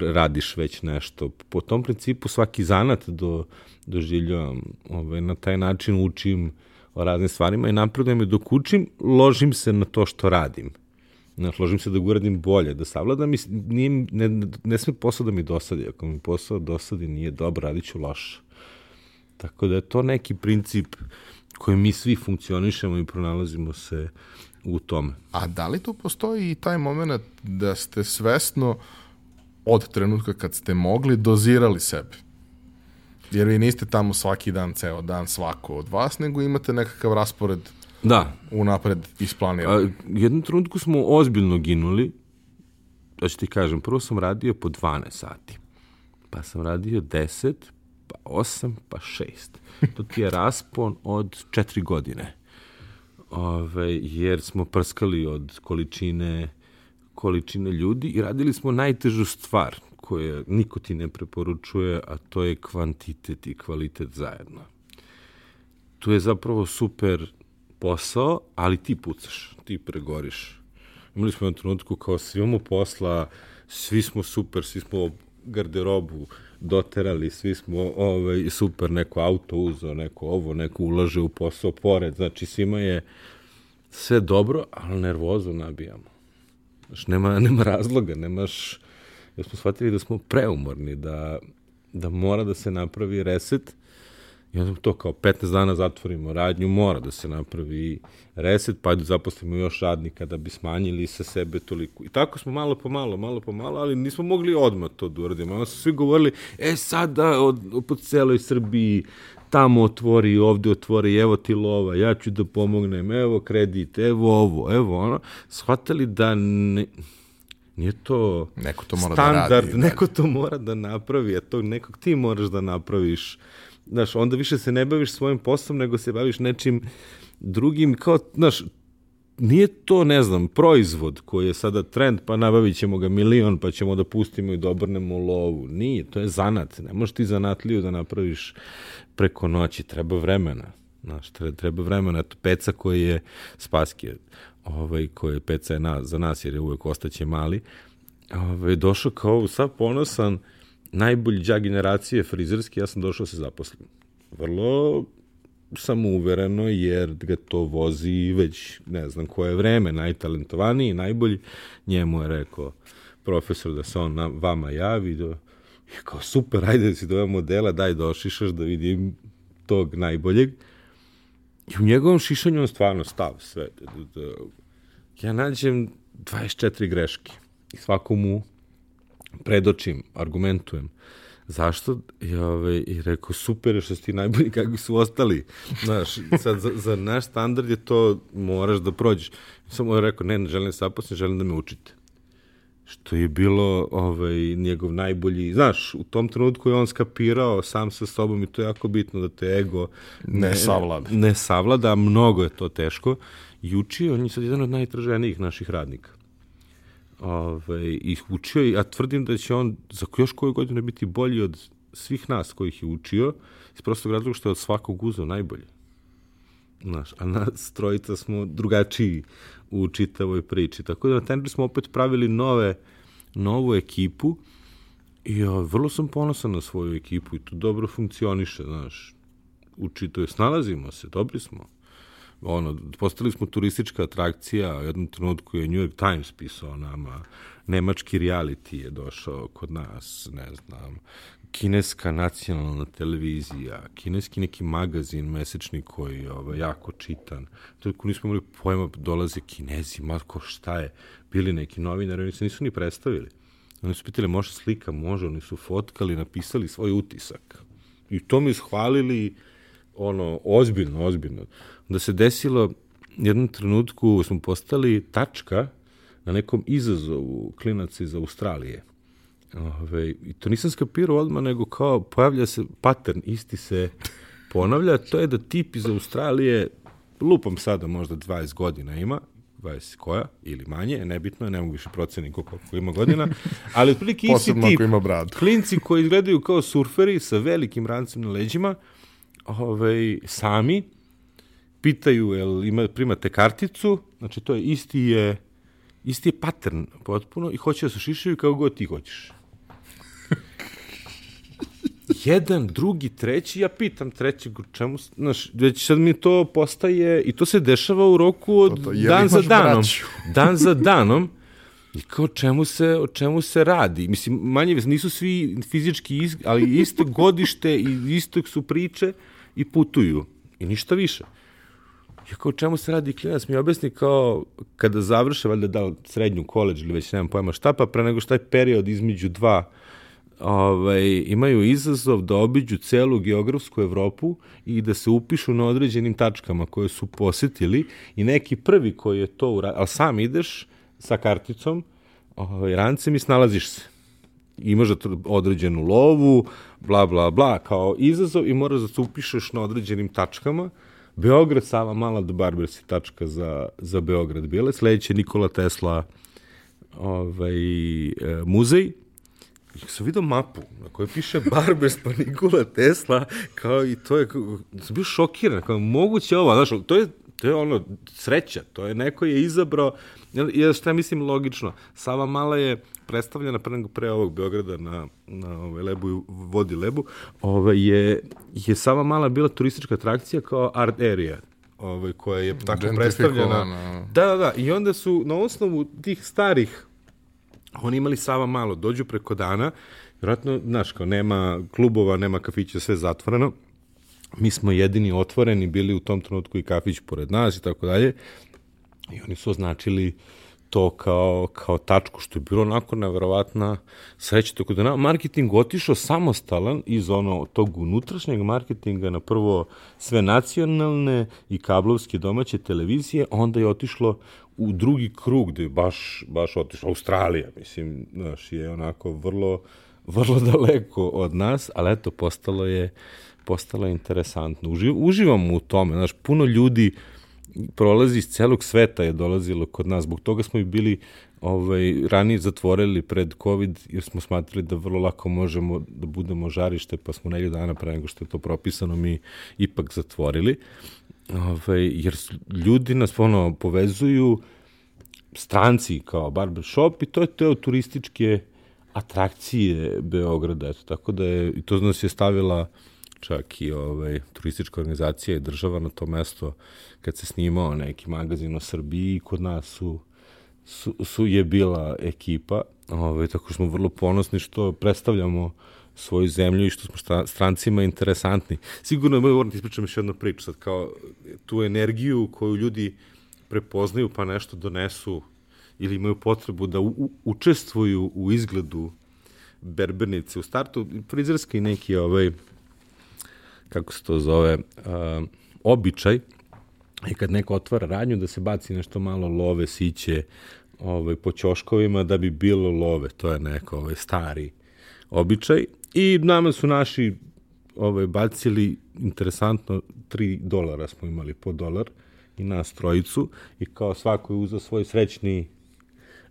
S2: radiš već nešto. Po tom principu svaki zanat do, doživljavam. Ove, na taj način učim o raznim stvarima i napredujem i dok učim, ložim se na to što radim. Znaš, ložim se da uradim bolje, da savladam i nije, ne, ne sme posao da mi dosadi. Ako mi posao dosadi nije dobro, radit ću loše. Tako da je to neki princip koji mi svi funkcionišemo i pronalazimo se u tome.
S1: A da li tu postoji i taj moment da ste svesno od trenutka kad ste mogli dozirali sebe? Jer vi niste tamo svaki dan, ceo dan, svako od vas, nego imate nekakav raspored
S2: da.
S1: unapred isplaniran.
S2: A, jednom trenutku smo ozbiljno ginuli, da ću ti kažem, prvo sam radio po 12 sati, pa sam radio 10, pa 8, pa 6. To ti je raspon od 4 godine. Ove, jer smo prskali od količine količine ljudi i radili smo najtežu stvar koje niko ti ne preporučuje, a to je kvantitet i kvalitet zajedno. Tu je zapravo super posao, ali ti pucaš, ti pregoriš. Imali smo jednu trenutku kao svi imamo posla, svi smo super, svi smo garderobu doterali, svi smo ovaj, super, neko auto uzao, neko ovo, neko ulaže u posao pored, znači svima je sve dobro, ali nervozu nabijamo. Znaš, nema, nema razloga, nemaš... Jer smo shvatili da smo preumorni, da, da mora da se napravi reset i onda to kao 15 dana zatvorimo radnju, mora da se napravi reset, pa ajde zaposlimo još radnika da bi smanjili sa sebe toliko. I tako smo malo po malo, malo po malo, ali nismo mogli odmah to da uradimo. Onda su svi govorili, e sada od, po celoj Srbiji tamo otvori, ovde otvori, evo ti lova, ja ću da pomognem, evo kredit, evo ovo, evo ono. Shvatali da ne, nije to
S1: neko to mora
S2: standard,
S1: da radi,
S2: neko to mora da napravi, a to nekog ti moraš da napraviš. Znaš, onda više se ne baviš svojim poslom, nego se baviš nečim drugim, kao, znaš, nije to, ne znam, proizvod koji je sada trend, pa nabavit ćemo ga milion, pa ćemo da pustimo i da obrnemo lovu. Nije, to je zanat. Ne možeš ti zanatliju da napraviš preko noći, treba vremena. Znaš, treba vremena. Eto, peca koji je Spaski, ovaj, koji je peca je na, za nas, jer je uvek ostaće mali, ovaj, došao kao sav ponosan, najbolji džak generacije frizerski, ja sam došao da se zaposlim. Vrlo samouvereno, jer ga to vozi već ne znam koje vreme, najtalentovaniji, najbolji. Njemu je rekao profesor da se on na, vama javi, da, kao super, ajde da si do modela, daj došišaš da vidim tog najboljeg. I u njegovom šišanju on stvarno stav sve. Da, da, da, ja nađem 24 greške i svakomu predočim, argumentujem. Zašto? I, ove, ovaj, I rekao, super što si ti najbolji, kako su ostali. Znaš, sad, za, za naš standard je to, moraš da prođeš. Samo je rekao, ne, ne želim da se zaposlim, želim da me učite što je bilo ovaj, njegov najbolji, znaš, u tom trenutku je on skapirao sam sa sobom i to je jako bitno da te ego
S1: ne, ne savlada.
S2: Ne savlada, mnogo je to teško. I učio, on je sad jedan od najtraženijih naših radnika. Ovaj, I učio, ja tvrdim da će on za još koju godinu biti bolji od svih nas kojih je učio, iz prostog razloga što je od svakog uzao najbolje. Znaš, a nas trojica smo drugačiji u čitavoj priči. Tako da na Tenri smo opet pravili nove, novu ekipu i ja, vrlo sam ponosan na svoju ekipu i to dobro funkcioniše, znaš. U čitavoj snalazimo se, dobri smo. Ono, postali smo turistička atrakcija, u jednom trenutku je New York Times pisao nama, nemački reality je došao kod nas, ne znam, kineska nacionalna televizija, kineski neki magazin mesečni koji je ovaj, jako čitan. Toliko nismo imali pojma, dolaze kinezi, matko šta je, bili neki novinari, oni se nisu ni predstavili. Oni su pitali, može slika, može, oni su fotkali, napisali svoj utisak. I to mi ishvalili, ono, ozbiljno, ozbiljno. Da se desilo, jednom trenutku smo postali tačka na nekom izazovu klinaca iz Australije. Ove, I to nisam skapirao odmah, nego kao pojavlja se pattern, isti se ponavlja, to je da tip iz Australije, lupam sada možda 20 godina ima, 20 koja, ili manje, nebitno je, ne mogu više proceni koliko, koliko ima godina, ali otprilike isti tip,
S1: ima bradu.
S2: klinci koji izgledaju kao surferi sa velikim rancem na leđima, ovaj, sami, pitaju jel ima, primate karticu, znači to je isti je, isti je pattern potpuno i hoće da se šišaju kao god ti hoćeš. Jedan, drugi, treći, ja pitam trećeg, u čemu, znaš, već sad mi to postaje, i to se dešava u roku od
S1: To, to,
S2: dan za danom.
S1: braću?
S2: Dan za danom, I kao čemu se, o čemu se radi? Mislim, manje nisu svi fizički, iz, ali isto godište i istog su priče i putuju. I ništa više. Ja kao čemu se radi klinac mi objasni kao kada završe valjda da srednju koleđ ili već nemam pojma šta, pa pre nego šta je period između dva ovaj, imaju izazov da obiđu celu geografsku Evropu i da se upišu na određenim tačkama koje su posetili i neki prvi koji je to uradio, ali sam ideš sa karticom, ovaj, rancem i snalaziš se imaš određenu lovu, bla, bla, bla, kao izazov i moraš da se upišeš na određenim tačkama. Beograd, Sava Mala do Barbers je tačka za, za Beograd bile. Sledeće Nikola Tesla ovaj, e, muzej. I sam vidio mapu na kojoj piše Barbers pa Nikola Tesla, kao i to je, kao, sam bio šokiran, kao moguće ovo, znaš, to je, to je ono, sreća, to je, neko je izabrao, ja šta mislim logično, Sava Mala je predstavljena pre, pre ovog Beograda na, na ovaj, Lebu vodi Lebu, ovaj, je, je Sava Mala bila turistička atrakcija kao art area, ovaj, koja je tako predstavljena. Da, da, da, i onda su na osnovu tih starih oni imali Sava malo, dođu preko dana, vjerojatno, znaš, kao nema klubova, nema kafića, sve zatvoreno, mi smo jedini otvoreni, bili u tom trenutku i kafić pored nas i tako dalje, i oni su označili to kao, kao tačku, što je bilo onako neverovatna sreća. Tako da na marketing otišao samostalan iz ono tog unutrašnjeg marketinga na prvo sve nacionalne i kablovske domaće televizije, onda je otišlo u drugi krug gde je baš, baš otišla Australija, mislim, znaš, je onako vrlo, vrlo daleko od nas, ali eto, postalo je, postalo je interesantno. Uživ, uživamo u tome, znaš, puno ljudi prolazi iz celog sveta je dolazilo kod nas, zbog toga smo i bili ovaj, ranije zatvorili pred COVID, jer smo smatrali da vrlo lako možemo da budemo žarište, pa smo nelju dana pre nego što je to propisano mi ipak zatvorili. Ovaj, jer ljudi nas ono povezuju stranci kao barbershop i to je teo turističke atrakcije Beograda, eto, tako da je, i to nas je stavila čak i ovaj, turistička organizacija i država na to mesto kad se snimao neki magazin o Srbiji, kod nas su, su, su je bila ekipa, ovaj, tako smo vrlo ponosni što predstavljamo svoju zemlju i što smo stra- strancima interesantni. Sigurno moram ti ispričam još jednu priču, sad kao tu energiju koju ljudi prepoznaju pa nešto donesu ili imaju potrebu da u, učestvuju u izgledu berbernice. U startu frizerski neki ovaj, kako se to zove, uh, običaj je kad neko otvara radnju da se baci nešto malo love, siće ovaj, po ćoškovima da bi bilo love. To je neko ovaj, stari običaj. I nama su naši ovaj, bacili, interesantno, 3 dolara smo imali po dolar i nas trojicu i kao svako je uzao svoj srećni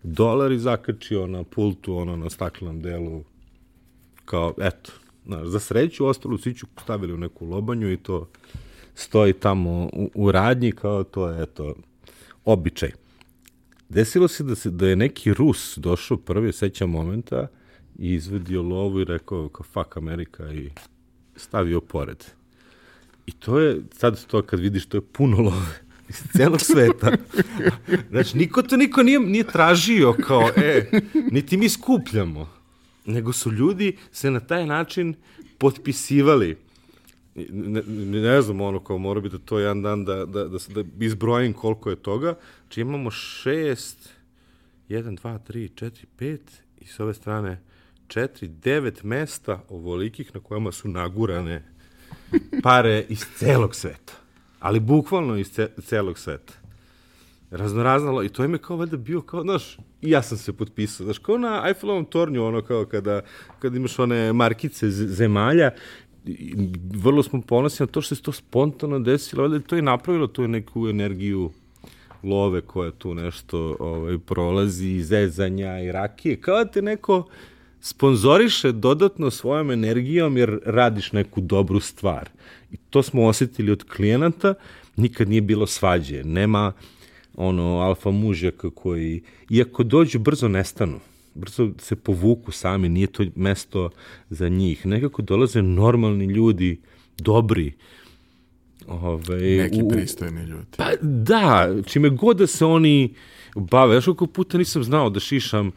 S2: dolar i zakačio na pultu, ono na staklenom delu kao, eto, znaš, za sreću, ostalu svi ću stavili u neku lobanju i to stoji tamo u, u radnji, kao to je, eto, običaj. Desilo se da, se da je neki Rus došao prvi, sećam momenta, i izvedio lovu i rekao kao fuck Amerika i stavio pored. I to je, sad to kad vidiš, to je puno love iz celog sveta. Znači, niko to niko nije, nije tražio kao, e, niti mi skupljamo nego su ljudi se na taj način potpisivali. Ne, ne, ne znam, ono, kao mora bi da to jedan dan da, da, da, da izbrojim koliko je toga. Znači imamo šest, jedan, dva, tri, četiri, pet i s ove strane četiri, devet mesta ovolikih na kojima su nagurane pare iz celog sveta. Ali bukvalno iz ce, celog sveta. raznoraznalo i to je kao valjda bio kao, znaš, i ja sam se potpisao, znaš, kao na Eiffelovom tornju, ono kao kada, kada imaš one markice zemalja, vrlo smo ponosni na to što se to spontano desilo, valjda to je napravilo tu neku energiju love koja tu nešto ovaj, prolazi, zezanja i rakije, kao da te neko sponzoriše dodatno svojom energijom jer radiš neku dobru stvar. I to smo osetili od klijenata, nikad nije bilo svađe, nema ono alfa mužjaka koji, iako dođu, brzo nestanu brzo se povuku sami, nije to mesto za njih. Nekako dolaze normalni ljudi, dobri,
S1: Ove, Neki pristojni ljudi.
S2: Pa da, čime god da se oni bave. Znaš koliko puta nisam znao da šišam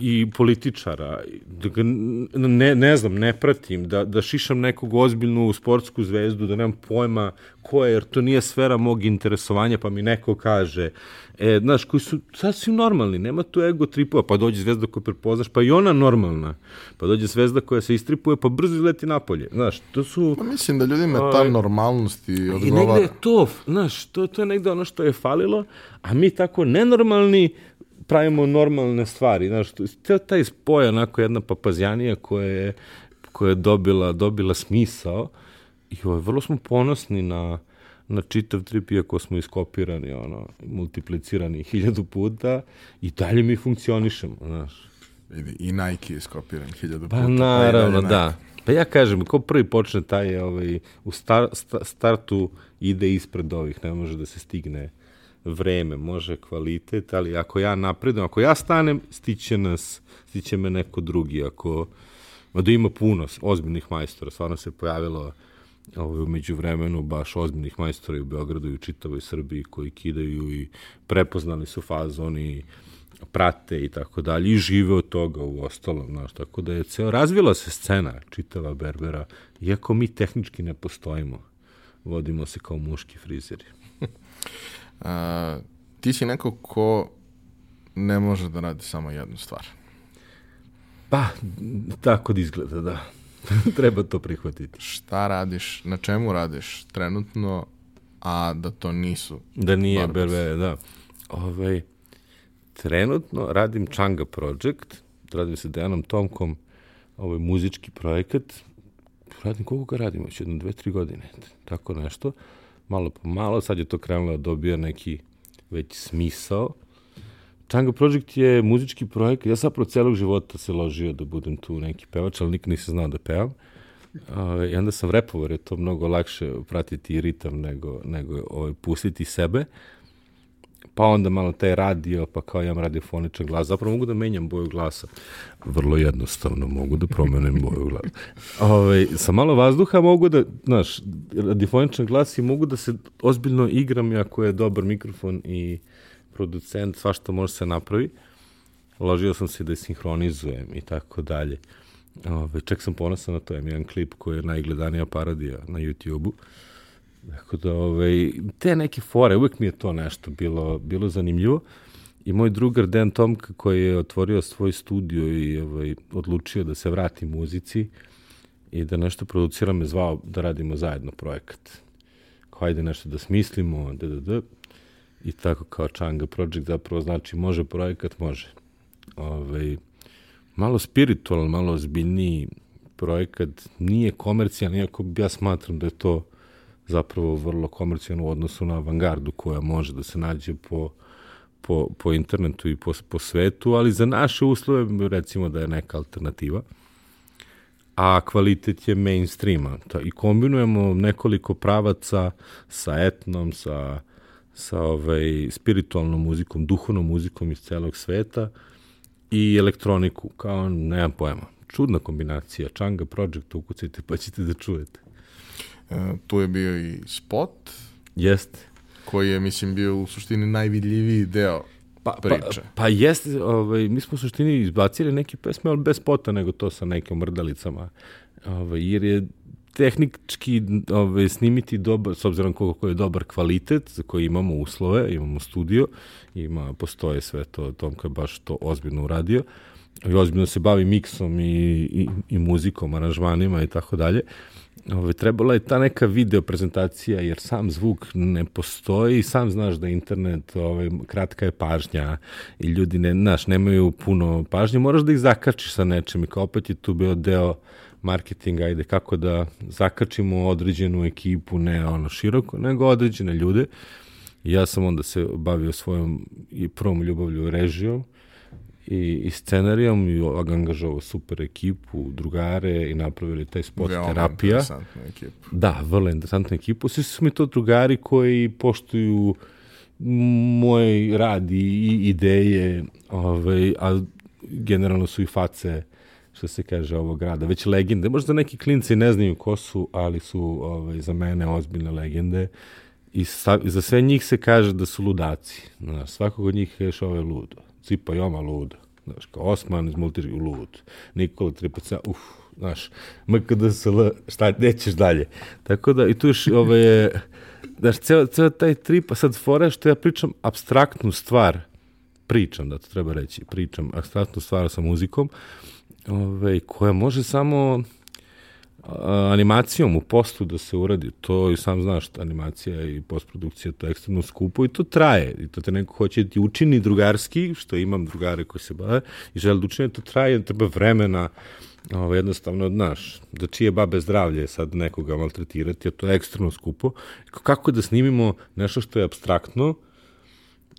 S2: i političara, da ga, ne, ne znam, ne pratim, da, da šišam nekog ozbiljnu sportsku zvezdu, da nemam pojma ko je, jer to nije sfera mog interesovanja, pa mi neko kaže, e, znaš, koji su sasvim normalni, nema tu ego tripova, pa dođe zvezda koju prepoznaš, pa i ona normalna, pa dođe zvezda koja se istripuje, pa brzo izleti napolje, znaš, to su...
S1: Pa mislim da ljudima ta ovaj, normalnost i odgovara.
S2: I negde je to, znaš, to, to je negde ono što je falilo, a mi tako nenormalni, pravimo normalne stvari, znaš, taj spoj, onako jedna papazjanija koja je, koja je dobila, dobila smisao i ovaj, vrlo smo ponosni na, na čitav trip, iako smo iskopirani, ono, multiplicirani hiljadu puta i dalje mi funkcionišemo, znaš.
S1: I Nike je iskopiran hiljadu
S2: pa,
S1: puta. Pa
S2: naravno, da. Pa ja kažem, ko prvi počne taj, ovaj, u star, sta, startu ide ispred ovih, ne može da se stigne vreme, može kvalitet, ali ako ja napredujem, ako ja stanem, stiće nas, stiće me neko drugi, ako, da ima puno ozbiljnih majstora, stvarno se pojavilo ovaj, umeđu vremenu baš ozbiljnih majstora u Beogradu i u čitavoj Srbiji koji kidaju i prepoznali su fazon i prate i tako dalje i žive od toga u ostalom, znaš, tako da je ceo, razvila se scena čitava Berbera, iako mi tehnički ne postojimo, vodimo se kao muški frizeri.
S1: A, ti si neko ko ne može da radi samo jednu stvar.
S2: Pa, tako da izgleda, da. Treba to prihvatiti.
S1: Šta radiš, na čemu radiš trenutno, a da to nisu
S2: Da nije BRB, da. Ove, ovaj, trenutno radim Changa Project, radim sa Dejanom Tomkom, ovaj muzički projekat, radim koliko ga radimo, već jedno, dve, tri godine, tako nešto malo po malo, sad je to krenulo da dobija neki već smisao. Changa Project je muzički projekat, ja zapravo celog života se ložio da budem tu neki pevač, ali nikad nisam znao da pevam. Uh, I onda sam repovao, jer je to mnogo lakše pratiti ritam nego, nego ovaj, pustiti sebe. Uh, pa onda malo taj radio, pa kao imam radiofoničan glas. Zapravo mogu da menjam boju glasa. Vrlo jednostavno mogu da promenem boju glasa. Ove, ovaj, sa malo vazduha mogu da, znaš, radiofoničan glas i mogu da se ozbiljno igram ako je dobar mikrofon i producent, svašta može se napravi. Ložio sam se da je sinhronizujem i tako dalje. Ove, ovaj, čak sam ponosan na to, imam jedan klip koji je najgledanija parodija na YouTube-u. Tako da, ovaj, te neke fore, uvek mi je to nešto bilo, bilo zanimljivo. I moj drugar Dan Tomka koji je otvorio svoj studio i ovaj, odlučio da se vrati muzici i da nešto producira me zvao da radimo zajedno projekat. Kao ajde nešto da smislimo, da, da, da. I tako kao Changa Project zapravo znači može projekat, može. Ovaj, malo spiritualan, malo ozbiljniji projekat, nije komercijalni, iako ja smatram da je to zapravo vrlo komercijalno u odnosu na avangardu koja može da se nađe po, po, po internetu i po, po svetu, ali za naše uslove recimo da je neka alternativa a kvalitet je mainstreama. I kombinujemo nekoliko pravaca sa etnom, sa, sa ovaj, spiritualnom muzikom, duhovnom muzikom iz celog sveta i elektroniku, kao nemam pojma. Čudna kombinacija. Changa Project, ukucajte pa ćete da čujete.
S1: E, tu je bio i spot.
S2: Jeste.
S1: Koji je, mislim, bio u suštini najvidljiviji deo pa,
S2: pa priče. Pa, pa jeste, ovaj, mi smo u suštini izbacili neke pesme, ali bez spota, nego to sa nekim mrdalicama. Ovaj, jer je tehnički ovaj, snimiti dobar, s obzirom koliko je dobar kvalitet, za koji imamo uslove, imamo studio, ima, postoje sve to, Tomka je baš to ozbiljno uradio, i ozbiljno se bavi miksom i, i, i muzikom, aranžmanima i tako dalje. Ove, trebala je ta neka video prezentacija, jer sam zvuk ne postoji sam znaš da internet, ove, kratka je pažnja i ljudi ne, znaš, nemaju puno pažnje, moraš da ih zakačiš sa nečem i kao opet je tu bio deo marketinga, ajde, kako da zakačimo određenu ekipu, ne ono široko, nego određene ljude. Ja sam onda se bavio svojom i prvom ljubavlju režijom, i, i scenarijom i angažovao super ekipu, drugare i napravili taj spot Veoma terapija. interesantna ekipa. Da, vrlo interesantna ekipa. Svi su mi to drugari koji poštuju moj rad i ideje, ovaj, a generalno su i face što se kaže ovog grada, već legende. Možda neki klinci ne znaju ko su, ali su ovaj, za mene ozbiljne legende. I sa, za sve njih se kaže da su ludaci. Znaš, svakog od njih je ovo je ludo. Cipa Joma luda. Znaš, kao Osman iz Multiri lud. Nikola Tripaca, uf, znaš, MKDSL, šta, nećeš dalje. Tako da, i tu još, ove, znaš, ceo, ceo taj trip, a sad fora što ja pričam abstraktnu stvar, pričam, da to treba reći, pričam abstraktnu stvar sa muzikom, ove, koja može samo animacijom u postu da se uradi, to i sam znaš, animacija i postprodukcija to je ekstremno skupo i to traje. I to te neko hoće da ti učini drugarski, što imam drugare koji se bave i žele da učine, to traje, treba vremena, ovo, jednostavno, znaš, da čije babe zdravlje sad nekoga maltretirati, a to je ekstremno skupo. Kako da snimimo nešto što je abstraktno,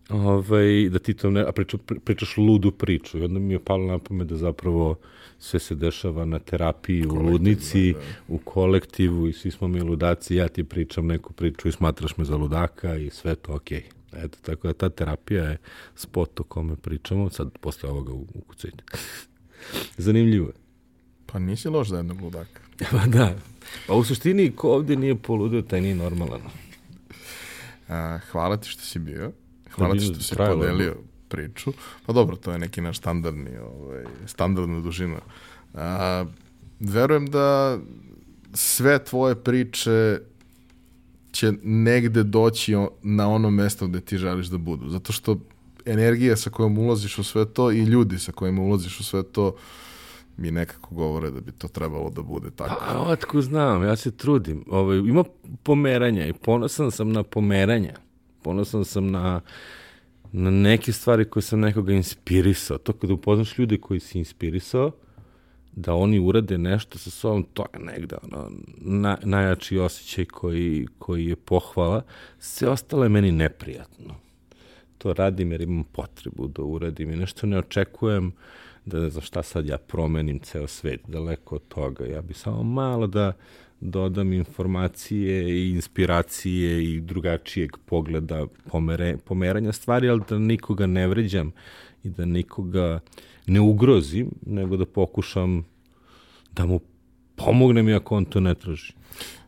S2: ovaj, da ti to ne, a priča, pričaš ludu priču. I onda mi je palo na pamet da zapravo sve se dešava na terapiji u ludnici, da. u kolektivu i svi smo mi ludaci, ja ti pričam neku priču i smatraš me za ludaka i sve to okej. Okay. Eto, tako da ta terapija je spot o kome pričamo, sad posle ovoga ukucajte. Zanimljivo je.
S1: Pa nisi loš za jednog ludaka.
S2: pa da. Pa u suštini, ko ovde nije poludio, taj nije normalan.
S1: A, hvala ti što si bio. Hvala ti što si podelio priču. Pa dobro, to je neki naš standardni, ovaj, standardna dužina. A, verujem da sve tvoje priče će negde doći na ono mesto gde ti želiš da budu. Zato što energija sa kojom ulaziš u sve to i ljudi sa kojima ulaziš u sve to mi nekako govore da bi to trebalo da bude tako.
S2: Pa, otko znam, ja se trudim. Ovo, ovaj, ima pomeranja i ponosan sam na pomeranja. Ponosan sam na na neke stvari koje sam nekoga inspirisao. To kada upoznaš ljude koji si inspirisao, da oni urade nešto sa sobom, to je negde ono, na, najjači osjećaj koji, koji je pohvala. Sve ostalo je meni neprijatno. To radim jer imam potrebu da uradim i nešto ne očekujem da ne znam šta sad ja promenim ceo svet, daleko od toga. Ja bi samo malo da dodam informacije i inspiracije i drugačijeg pogleda pomere, pomeranja stvari, ali da nikoga ne vređam i da nikoga ne ugrozim, nego da pokušam da mu pomognem i ako on to ne traži.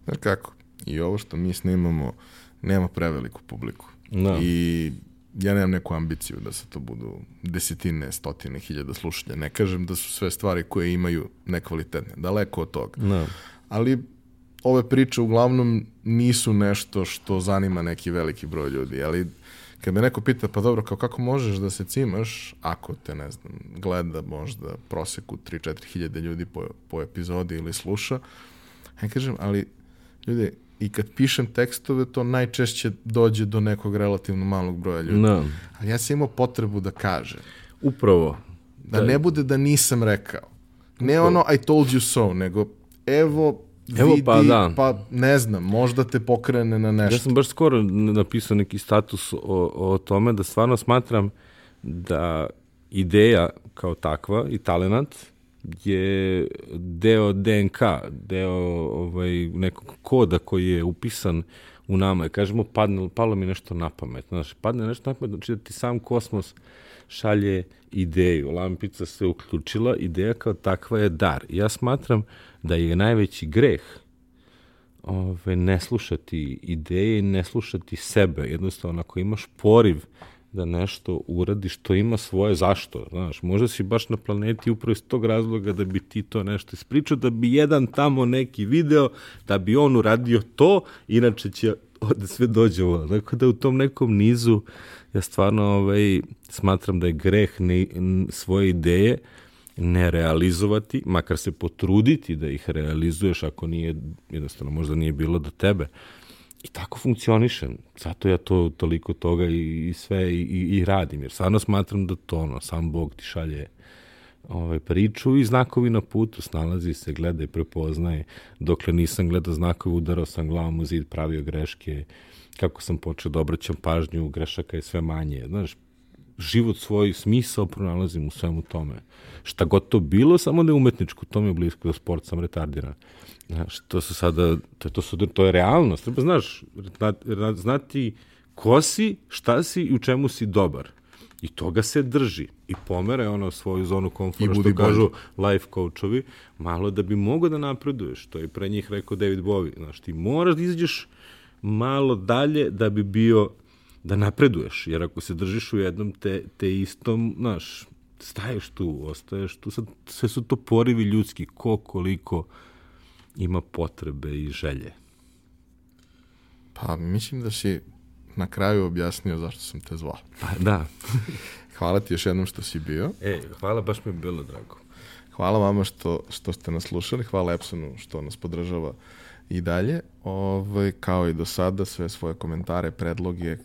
S1: Znaš kako, i ovo što mi snimamo nema preveliku publiku. No. I ja nemam neku ambiciju da se to budu desetine, stotine, hiljada slušanja. Ne kažem da su sve stvari koje imaju nekvalitetne. Daleko od toga. No. Ali ove priče uglavnom nisu nešto što zanima neki veliki broj ljudi, ali kad me neko pita, pa dobro, kao kako možeš da se cimaš ako te, ne znam, gleda možda proseku 3-4 hiljade ljudi po, po epizodi ili sluša, ja kažem, ali ljudi, i kad pišem tekstove, to najčešće dođe do nekog relativno malog broja ljudi. No. Da. Ali ja sam imao potrebu da kažem.
S2: Upravo.
S1: Da, da ne bude da nisam rekao. Ne Upravo. ono I told you so, nego evo Evo, vidi, pa, da. pa ne znam, možda te pokrene na nešto.
S2: Ja sam baš skoro napisao neki status o, o tome da stvarno smatram da ideja kao takva i talent je deo DNK, deo ovaj, nekog koda koji je upisan u nama. Kažemo, padne, palo mi nešto na pamet. Znaš, padne nešto na pamet, znači da ti sam kosmos šalje ideju. Lampica se uključila, ideja kao takva je dar. Ja smatram da je najveći greh ove, ne slušati ideje ne slušati sebe. Jednostavno, ako imaš poriv da nešto uradi što ima svoje zašto, znaš, možda si baš na planeti upravo iz tog razloga da bi ti to nešto ispričao, da bi jedan tamo neki video, da bi on uradio to, inače će ovde sve dođe ovo. Dakle, da u tom nekom nizu ja stvarno ovaj, smatram da je greh ne, svoje ideje ne realizovati, makar se potruditi da ih realizuješ ako nije, jednostavno možda nije bilo do tebe. I tako funkcionišem. Zato ja to toliko toga i, i sve i, i, i radim. Jer stvarno smatram da to ono, sam Bog ti šalje ovaj, priču i znakovi na putu, snalazi se, gleda i prepoznaje. Dokle nisam gledao znakove, udarao sam glavom u zid, pravio greške, kako sam počeo da obraćam pažnju, grešaka je sve manje. Znaš, život svoj smisao pronalazim u svemu tome. Šta god to bilo, samo ne umetničko, to mi je blisko, da sport sam retardiran. Znaš, to su sada, to, to, su, to je realnost. Treba, znaš, znati ko si, šta si i u čemu si dobar. I toga se drži. I pomere ono svoju zonu komfora, što kažu life coachovi, malo da bi mogo da napreduješ. To je pre njih rekao David Bowie. Znaš, ti moraš da izađeš malo dalje da bi bio da napreduješ, jer ako se držiš u jednom te, te istom, znaš, staješ tu, ostaješ tu, sad sve su to porivi ljudski, ko koliko ima potrebe i želje.
S1: Pa mislim da si na kraju objasnio zašto sam te zvao.
S2: Pa da.
S1: hvala ti još jednom što si bio.
S2: E, hvala, baš mi je bilo drago.
S1: Hvala vama što, što ste nas slušali, hvala Epsonu što nas podržava i dalje. Ovaj, kao i do sada, sve svoje komentare, predloge,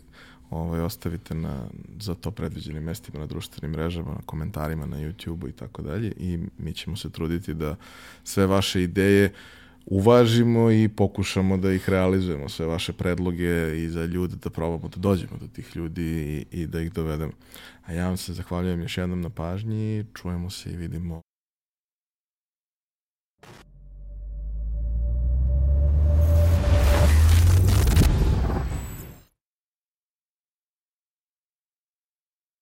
S1: ovaj, ostavite na za to predviđenim mestima na društvenim mrežama, na komentarima na YouTube-u i tako dalje i mi ćemo se truditi da sve vaše ideje uvažimo i pokušamo da ih realizujemo, sve vaše predloge i za ljude da probamo da dođemo do tih ljudi i, i da ih dovedemo. A ja vam se zahvaljujem još jednom na pažnji, čujemo se i vidimo